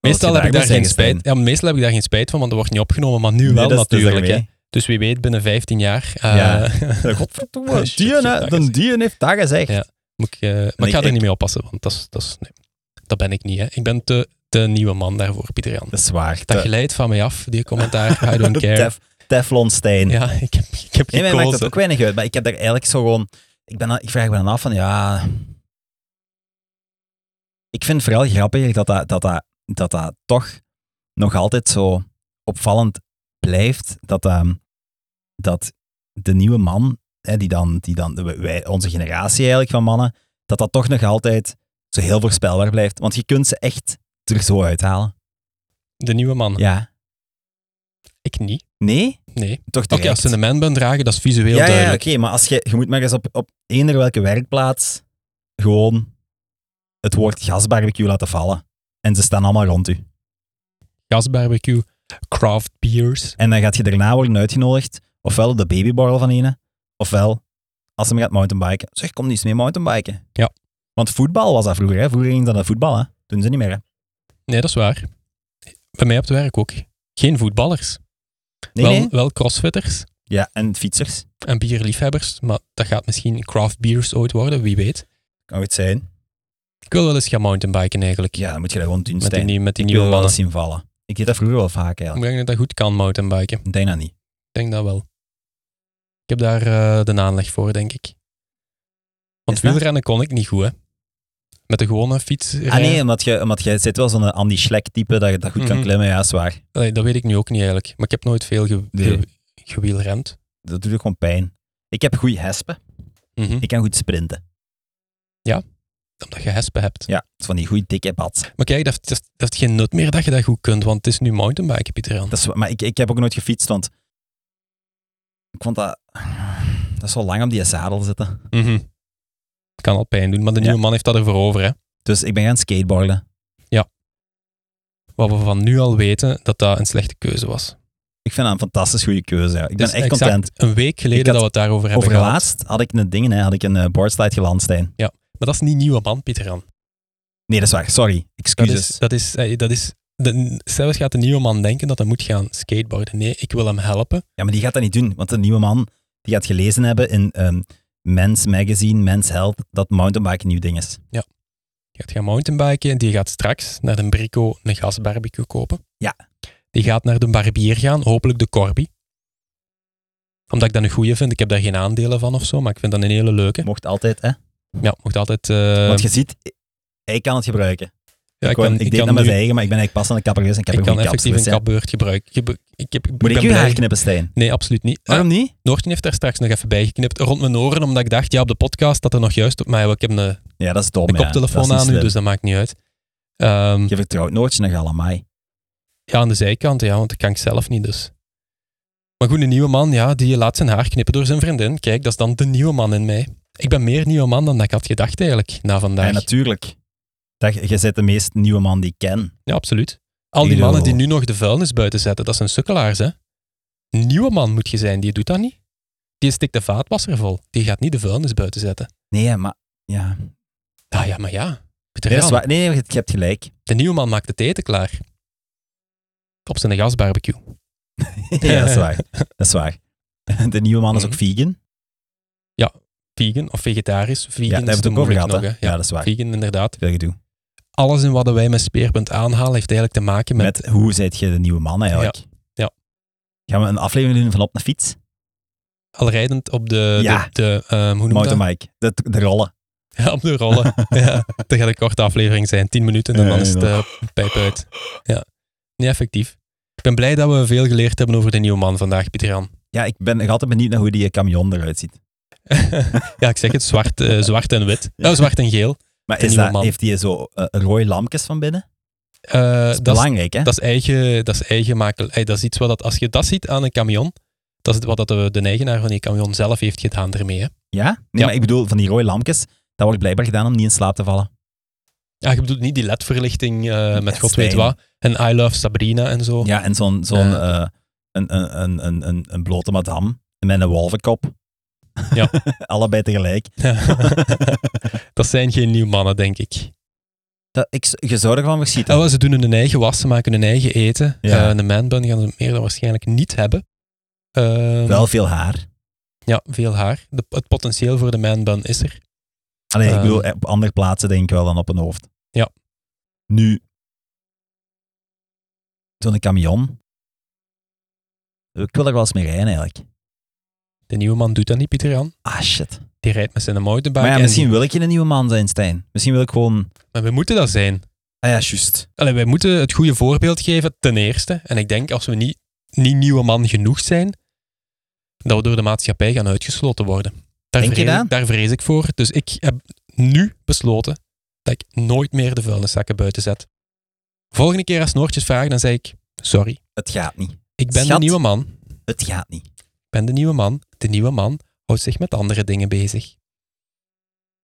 S1: Meestal heb ik daar geen spijt. Ja, meestal heb ik daar geen spijt van, want dat wordt niet opgenomen, maar nu
S2: Nee,
S1: wel natuurlijk. hè. Dus wie weet, binnen 15 jaar.
S2: Ja.
S1: moet
S2: Godverdomme,
S1: is-
S2: die heeft dat gezegd.
S1: Ja. ik, eh, maar ik
S2: ik-
S1: ga er niet mee oppassen, want dat, is, dat, is, nee, dat ben ik niet. Hè. Ik ben te, te nieuwe man daarvoor, Pieter Jan.
S2: Dat is waar.
S1: Dat
S2: De-
S1: glijdt van mij af, die commentaar. I don't care.
S2: Tef, Teflon Steen.
S1: Ja, ik heb, ik heb
S2: nee, mij maakt dat ook weinig uit. Maar ik heb daar eigenlijk zo gewoon... Ik, ben, ik vraag me dan af van, ja... Ik vind het vooral grappig dat dat, dat, dat, dat, dat toch nog altijd zo opvallend blijft. Dat, ehm, dat de nieuwe man, hè, die dan, die dan wij, onze generatie eigenlijk van mannen, dat dat toch nog altijd zo heel voorspelbaar blijft. Want je kunt ze echt er zo uithalen.
S1: De nieuwe man.
S2: Ja.
S1: Ik niet.
S2: Nee?
S1: Nee.
S2: Toch
S1: Oké, als ze een manband dragen, dat is visueel
S2: ja, ja,
S1: duidelijk.
S2: oké, maar als je, je moet maar eens op, op eender welke werkplaats gewoon het woord gasbarbecue laten vallen. En ze staan allemaal rond u.
S1: Gasbarbecue, craft beers.
S2: En dan gaat je daarna worden uitgenodigd, ofwel de babyborrel van ene, ofwel als ze maar gaat mountainbiken. Zeg, kom niet eens mee mountainbiken.
S1: Ja.
S2: Want voetbal was dat vroeger, hè. Vroeger ging dat naar voetbal, hè. Doen ze niet meer, hè.
S1: Nee, dat is waar. Bij mij op het werk ook. Geen voetballers.
S2: Nee,
S1: wel,
S2: nee.
S1: wel crossfitters
S2: Ja, en fietsers.
S1: en bierliefhebbers. Maar dat gaat misschien craft beers ooit worden, wie weet.
S2: Kan het zijn.
S1: Ik wil wel eens gaan mountainbiken eigenlijk.
S2: Ja, dan moet je dat gewoon doen,
S1: met die,
S2: Stijn.
S1: met die
S2: Ik
S1: nieuwe
S2: wil wel
S1: mannen.
S2: eens zien vallen. Ik deed dat vroeger wel vaak,
S1: Ik
S2: eigenlijk.
S1: denk dat dat goed kan, mountainbiken.
S2: Ik denk dat niet.
S1: Ik denk dat wel. Ik heb daar eh, de aanleg voor, denk ik. Want
S2: Is dat?
S1: wielrennen kon ik niet goed, hè. Met de gewone fiets
S2: Ah
S1: rijden.
S2: nee, omdat je, omdat je zit wel zo'n Andy Schleck type dat je dat goed kan
S1: Mhm.
S2: klimmen, ja, zwaar.
S1: Allee, dat weet ik nu ook niet eigenlijk. Maar ik heb nooit veel ge
S2: Nee.
S1: ge- gewielrend.
S2: Dat doet ook gewoon pijn. Ik heb goede hespen.
S1: Mhm.
S2: Ik kan goed sprinten.
S1: Omdat je hespen hebt.
S2: Ja, dat is van die goede dikke bats.
S1: Maar kijk, dat heeft, dat geen nut meer dat je dat goed kunt, want het is nu mountainbiken, Pieter Jan.
S2: Dat is, maar ik, ik heb ook nooit gefietst, want ik vond dat... Dat is zo lang op die zadel zitten.
S1: Mhm. Kan al pijn doen, maar de
S2: Ja.
S1: nieuwe man heeft dat ervoor over. Hè.
S2: Dus ik ben gaan skateboarden.
S1: Wat we van nu al weten, dat dat een slechte keuze was.
S2: Ik vind dat een fantastisch goede keuze. Ja. Ik ben
S1: Dus
S2: echt
S1: exact
S2: content.
S1: Een week geleden
S2: had
S1: dat we het daarover hebben
S2: Over
S1: gehad.
S2: laatst had ik een ding, hè, had ik een eh, boardslide geland, Stijn.
S1: Maar dat is niet nieuwe man, Pieter Jan.
S2: Nee, dat is waar. Sorry.
S1: Dat
S2: Excuses.
S1: is, dat is, dat is de, zelfs gaat de nieuwe man denken dat hij moet gaan skateboarden. Nee, ik wil hem helpen.
S2: Ja, maar die gaat dat niet doen. Want de nieuwe man, die gaat gelezen hebben in ehm Men's Magazine, Men's Health, dat mountainbiken nieuw ding is.
S1: Die gaat gaan mountainbiken en die gaat straks naar de Brico een gasbarbecue kopen.
S2: Ja.
S1: Die gaat naar de barbier gaan, hopelijk de Corby. Omdat ik dat een goeie vind. Ik heb daar geen aandelen van of zo, maar ik vind dat een hele leuke.
S2: Mocht altijd, hè.
S1: Ja, mocht altijd... eh,
S2: Want je ziet, hij kan het gebruiken.
S1: Ja,
S2: ik, kan, ik, deed
S1: kan nu-
S2: zijn eigen, maar ik ben eigenlijk pas aan de kapper geweest en ik heb
S1: Ik kan effectief een kapbeurt gebruiken. Ik, heb- ik, heb,
S2: Moet ik je haar knippen, Stijn?
S1: Nee, absoluut niet.
S2: Waarom niet?
S1: Ah, Noorten heeft daar straks nog even bijgeknipt rond mijn oren, omdat ik dacht, ja, op de podcast dat er nog juist op mij... Ik heb een,
S2: Ja, dat is dom,
S1: een
S2: ja.
S1: koptelefoon
S2: niet
S1: aan nu, dus dat maakt niet uit. Ehm,
S2: Je vertrouwt Noortje nog allemaal.
S1: ja, aan de zijkant, ja, want dat kan ik zelf niet dus. Maar goed, een nieuwe man, ja, die laat zijn haar knippen door zijn vriendin. Kijk, dat is dan de nieuwe man in mij. Ik ben meer nieuwe man dan dat ik had gedacht eigenlijk, na vandaag.
S2: Ja, natuurlijk. Dat, je bent de meest nieuwe man die ik ken.
S1: Ja, absoluut. Al die mannen die nu nog de vuilnis buiten zetten, dat zijn sukkelaars, hè. Een nieuwe man moet je zijn, die doet dat niet. Die stikt de vaatwasser vol. Die gaat niet de vuilnis buiten zetten.
S2: Nee, maar... Ja.
S1: Ah ja, maar ja.
S2: Nee, nee, je hebt gelijk.
S1: de nieuwe man maakt het eten klaar. Op zijn gasbarbecue.
S2: ja, dat is waar. Dat is waar. De nieuwe man is ook
S1: Mhm.
S2: vegan.
S1: Vegan of vegetarisch. Vegan
S2: Ja, daar
S1: is
S2: hebben we het ook over gehad.
S1: nog,
S2: hè?
S1: hè.
S2: Ja, dat is waar.
S1: Vegan, inderdaad.
S2: Veel gedoe.
S1: Alles in wat wij met Speerpunt aanhalen heeft eigenlijk te maken met...
S2: Met hoe zijt je de nieuwe man eigenlijk?
S1: Ja.
S2: Gaan we een aflevering doen van op een fiets?
S1: al rijdend op de,
S2: Ja.
S1: de, de ehm, hoe noem?
S2: Mountainbike. De, de rollen.
S1: Ja, op de rollen. ja, dat gaat een korte aflevering zijn. 10 minuten en
S2: Ja,
S1: dan is het
S2: ja.
S1: eh, pijp uit. Ja, niet effectief. Ik ben blij dat we veel geleerd hebben over de nieuwe man vandaag, Pieter Jan.
S2: Ja, ik ben nog altijd benieuwd naar hoe die camion eruit ziet.
S1: ja, ik zeg het, zwart, eh, zwart en wit. Oh, zwart en geel.
S2: Maar is dat, heeft hij zo eh, rode lampjes van binnen?
S1: Eh,
S2: Dat is
S1: dat,
S2: belangrijk, hè?
S1: dat, is eigen, dat is eigen dat is iets wat dat, als je dat ziet aan een camion, dat is wat dat de, de eigenaar van die camion zelf heeft gedaan ermee. Hè.
S2: Ja? Nee,
S1: Ja.
S2: maar ik bedoel, van die rode lampjes, dat wordt blijkbaar gedaan om niet in slaap te vallen.
S1: Ja, je bedoelt niet die LED-verlichting eh, met god weet wat. En I Love Sabrina en zo.
S2: Ja, en zo'n zo'n een, een, een, een, een, een blote madame met een wolvenkop.
S1: Ja.
S2: Allebei tegelijk.
S1: dat zijn geen nieuwe mannen, denk ik.
S2: Dat, ik, je zou ervan verschieten.
S1: Oh, ze doen hun eigen was, ze maken hun eigen eten.
S2: Ja.
S1: Eh, een manbun gaan ze meer dan waarschijnlijk niet hebben. Ehm,
S2: Wel veel haar.
S1: Ja, veel haar. De, het potentieel voor de manbun is er.
S2: Allee, ik
S1: Ehm.
S2: bedoel, op andere plaatsen denk ik wel dan op een hoofd.
S1: Ja.
S2: Nu, zo'n camion. Ik wil er wel eens mee rijden, eigenlijk.
S1: De nieuwe man doet dat niet, Pieter Jan.
S2: Ah, shit.
S1: Die rijdt met zijn mountainbike.
S2: Maar ja,
S1: en
S2: misschien wil ik geen nieuwe man zijn, Stijn. Misschien wil ik gewoon...
S1: maar we moeten dat zijn.
S2: Ah ja, juist.
S1: Allee, wij moeten het goede voorbeeld geven, ten eerste. En ik denk, als we niet, niet nieuwe man genoeg zijn, dat we door de maatschappij gaan uitgesloten worden. Daar,
S2: Denk je
S1: vrees, daar vrees ik voor. Dus ik heb nu besloten dat ik nooit meer de vuilniszakken buiten zet. Volgende keer als Noortjes vragen, dan zeg ik, sorry,
S2: Het gaat niet.
S1: ik ben de
S2: Schat.
S1: nieuwe man.
S2: Het gaat niet.
S1: Ik ben de nieuwe man. De nieuwe man houdt zich met andere dingen bezig.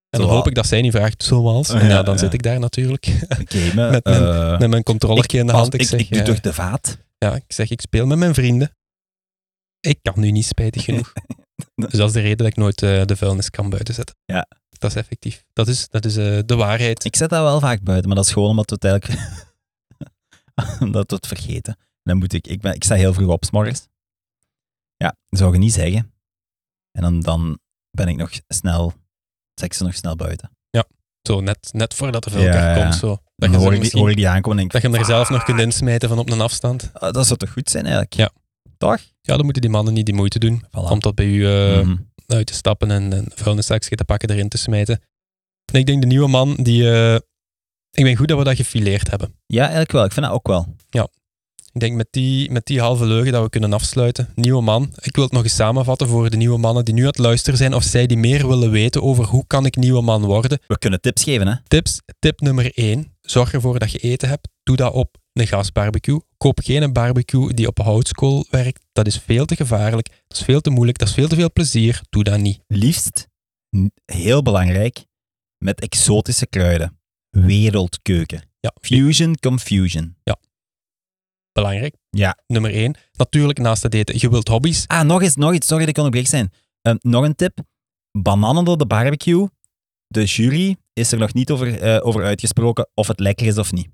S1: En dan hoop ik dat zij niet vraagt, zoals. En
S2: ja,
S1: ja, dan
S2: ja.
S1: zit ik daar natuurlijk
S2: Oké, maar...
S1: Met mijn-
S2: eh,
S1: met mijn controllertje in de hand. Ik,
S2: ik,
S1: zeg,
S2: ik doe toch de vaat?
S1: ja, ik zeg, ik speel met mijn vrienden. Ik kan nu niet spijtig genoeg. dus dat is de reden dat ik nooit eh, de vuilnis kan buiten zetten.
S2: Ja.
S1: Dat is effectief. Dat is, dat is eh, de waarheid.
S2: Ik zet dat wel vaak buiten, maar dat is gewoon omdat we het eigenlijk... omdat we het vergeten. Dan moet ik... Ik, ben, ik sta heel vroeg op, s morgens. Ja, dat zou je niet zeggen. En dan, dan ben ik nog snel... Ze nog snel buiten.
S1: Zo, net, net voordat de vuilkar
S2: Ja, ja.
S1: komt. Zo. Dat,
S2: Dan
S1: je,
S2: hoor
S1: er
S2: ik, die, hoor ik die aankomen denk
S1: dat je hem er
S2: "Fuck,
S1: zelf nog kunt insmijten van op een afstand.
S2: ah, Dat zou toch goed zijn eigenlijk?
S1: Ja.
S2: Toch?
S1: Ja, dan moeten die mannen niet die moeite doen.
S2: Voilà.
S1: Om dat bij u eh,
S2: Mhm.
S1: uit te stappen en een vuilniszakje te pakken, erin te smijten. En ik denk de nieuwe man, die... eh, ik ben goed dat we dat gefileerd hebben.
S2: Ja, eigenlijk wel. Ik vind dat ook wel.
S1: Ik denk met die, met die halve leugen dat we kunnen afsluiten. Nieuwe man. Ik wil het nog eens samenvatten voor de nieuwe mannen die nu aan het luisteren zijn of zij die meer willen weten over hoe kan ik nieuwe man worden.
S2: We kunnen tips geven, hè?
S1: Tips. Tip nummer 1. Zorg ervoor dat je eten hebt. Doe dat op een gasbarbecue. Koop geen barbecue die op houtskool werkt. Dat is veel te gevaarlijk. Dat is veel te moeilijk. Dat is veel te veel plezier. Doe dat niet.
S2: Liefst, heel belangrijk, met exotische kruiden. Wereldkeuken.
S1: Ja,
S2: Fusion confusion.
S1: Belangrijk.
S2: Ja.
S1: Nummer 1. Natuurlijk naast het eten. Je wilt hobby's.
S2: Ah, nog eens, nog iets. Sorry dat ik onderbreek zijn. Eh, nog een tip. Bananen door de barbecue. De jury is er nog niet over, eh, over uitgesproken of het lekker is of niet.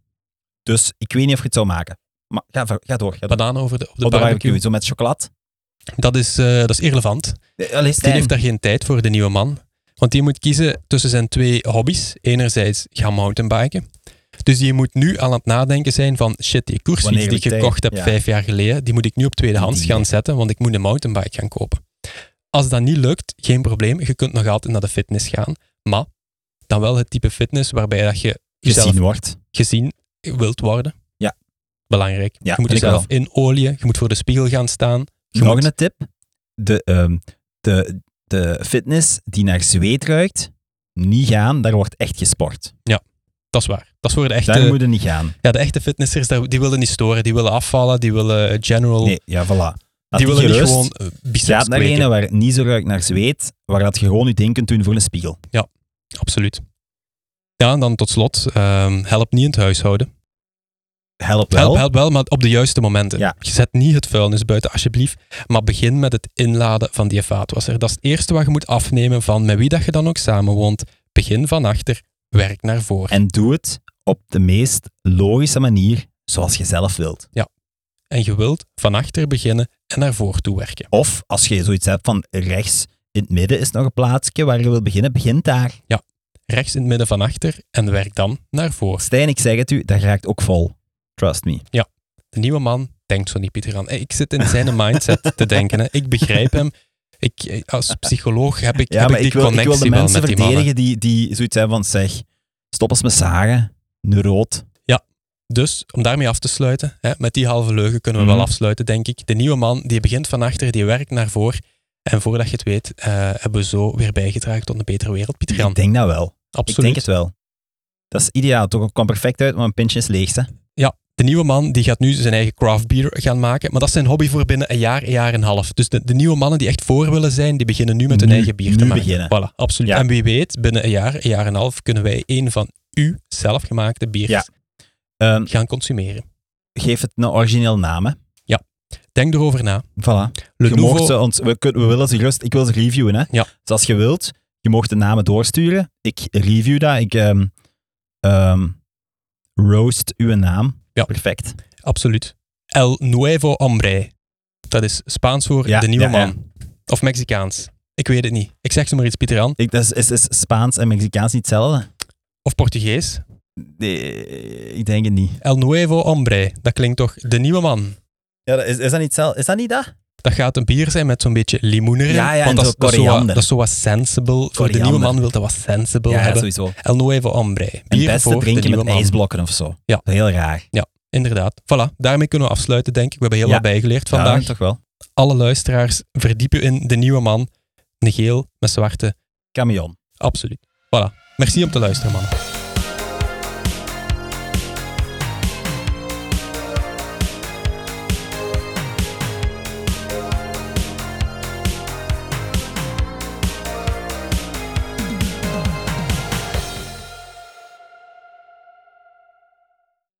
S2: Dus ik weet niet of je het zou maken. Maar ga, door. Ga door.
S1: Bananen over de, op de barbecue.
S2: barbecue, zo met chocolade.
S1: Dat is, eh, dat is irrelevant.
S2: Allee,
S1: Die heeft daar geen tijd voor, de nieuwe man. Want die moet kiezen tussen zijn twee hobby's. Enerzijds gaan mountainbiken. Dus die moet nu aan het nadenken zijn van shit, die koersfiets
S2: Wanneer
S1: die ik gekocht heb
S2: Ja.
S1: vijf jaar geleden, die moet ik nu op tweedehands gaan zetten, want ik moet een mountainbike gaan kopen. Als dat niet lukt, geen probleem. Je kunt nog altijd naar de fitness gaan. Maar dan wel het type fitness waarbij dat je
S2: gezien wordt.
S1: gezien wilt worden.
S2: Ja.
S1: Belangrijk.
S2: Ja,
S1: je moet jezelf in olie, je moet voor de spiegel gaan staan. Je
S2: Nog
S1: moet-
S2: een tip. De, ehm, de, de fitness die naar zweet ruikt, niet gaan, daar wordt echt gesport.
S1: Dat is waar. Dat is voor de echte,
S2: Daar moet je niet gaan.
S1: ja, de echte fitnessers, die willen niet storen. Die willen afvallen, die willen eh, general...
S2: Nee, ja, voilà.
S1: Die willen
S2: gerust
S1: gewoon eh, biceps
S2: naar een waar het niet zo ruikt naar zweet, waar dat je gewoon je ding kunt doen voor een spiegel.
S1: Absoluut. Ja, en dan tot slot, ehm, help niet in het huishouden.
S2: Help wel.
S1: Help, help wel, maar op de juiste momenten.
S2: Ja.
S1: Je zet niet het vuilnis buiten, alsjeblieft. Maar begin met het inladen van die vaatwasser. Dat is het eerste wat je moet afnemen van met wie dat je dan ook samenwoont. Begin van achter, werk naar voren.
S2: En doe het op de meest logische manier, zoals je zelf wilt.
S1: En je wilt van achter beginnen en naar voren toe werken.
S2: Of als je zoiets hebt van rechts in het midden is nog een plaatsje waar je wilt beginnen, begin daar.
S1: Rechts in het midden van achter en werk dan naar voren.
S2: Stijn, ik zeg het u, dat raakt ook vol. Trust me.
S1: De nieuwe man denkt zo niet, Pieter aan. Ik zit in zijn mindset te denken. Hè. Ik begrijp hem. Ik, als psycholoog heb ik,
S2: Ja,
S1: heb ik
S2: ik
S1: die
S2: wil, ik wil
S1: connectie
S2: de mensen
S1: met die
S2: verdedigen die, die zoiets hebben van, zeg, stop eens met zagen, neuroot.
S1: Dus om daarmee af te sluiten, hè, met die halve leugen kunnen we
S2: Mhm.
S1: wel afsluiten, denk ik. De nieuwe man die begint van achter, die werkt naar voren. En voordat je het weet, eh, hebben we zo weer bijgedragen tot een betere wereld, Pieter Jan.
S2: Ik denk dat wel.
S1: Absoluut.
S2: Ik denk het wel. Dat is ideaal. Toch kwam perfect uit, maar een pintje is leeg. Hè?
S1: De nieuwe man die gaat nu zijn eigen craft beer gaan maken. Maar dat is zijn hobby voor binnen een jaar, een jaar en een half. Dus de, de nieuwe mannen die echt voor willen zijn, die beginnen nu met hun
S2: Nu-
S1: eigen bier te maken.
S2: beginnen.
S1: Voilà, absoluut.
S2: Ja.
S1: En wie weet, binnen een jaar, een jaar en een half, kunnen wij een van uw zelfgemaakte biertjes
S2: Ehm,
S1: gaan consumeren.
S2: geef het een origineel naam. Hè?
S1: Denk erover na.
S2: Voilà.
S1: Le
S2: je
S1: Nouveau-
S2: mocht ons, we, kunnen, we willen ze gerust, ik wil ze reviewen. Hè?
S1: Ja.
S2: Dus als je wilt, je mocht de namen doorsturen. Ik review dat. Ik ehm, ehm, roast uw naam.
S1: Ja.
S2: Perfect.
S1: Absoluut. El Nuevo Hombre. Dat is Spaans voor
S2: Ja,
S1: de nieuwe
S2: ja, ja.
S1: man. Of Mexicaans. Ik weet het niet. Ik zeg ze maar iets, Pieter Jan.
S2: Ik, dat is, is, is Spaans en Mexicaans niet hetzelfde?
S1: Of Portugees.
S2: Nee, ik denk het niet.
S1: El Nuevo Hombre. Dat klinkt toch de nieuwe man.
S2: Ja, dat is, is dat niet hetzelfde? Is dat niet dat?
S1: Dat gaat een bier zijn met zo'n beetje limoen erin.
S2: Ja, ja,
S1: want
S2: en
S1: dat, is- dat, is zo wat, dat is zo wat sensible. Voor de nieuwe man wil dat wat sensible
S2: Ja,
S1: hebben.
S2: sowieso.
S1: El Nuevo Hombre.
S2: En
S1: Bier
S2: beste
S1: voor de
S2: drinken
S1: nieuwe
S2: met
S1: man.
S2: ijsblokken of zo.
S1: Ja.
S2: Heel raar.
S1: Inderdaad. Voilà. Daarmee kunnen we afsluiten, denk ik. We hebben heel
S2: Ja.
S1: wat bijgeleerd
S2: Ja,
S1: vandaag.
S2: toch wel.
S1: Alle luisteraars verdiepen in de nieuwe man. Een geel met zwarte.
S2: Camion.
S1: Absoluut. Voilà. Merci om te luisteren, man.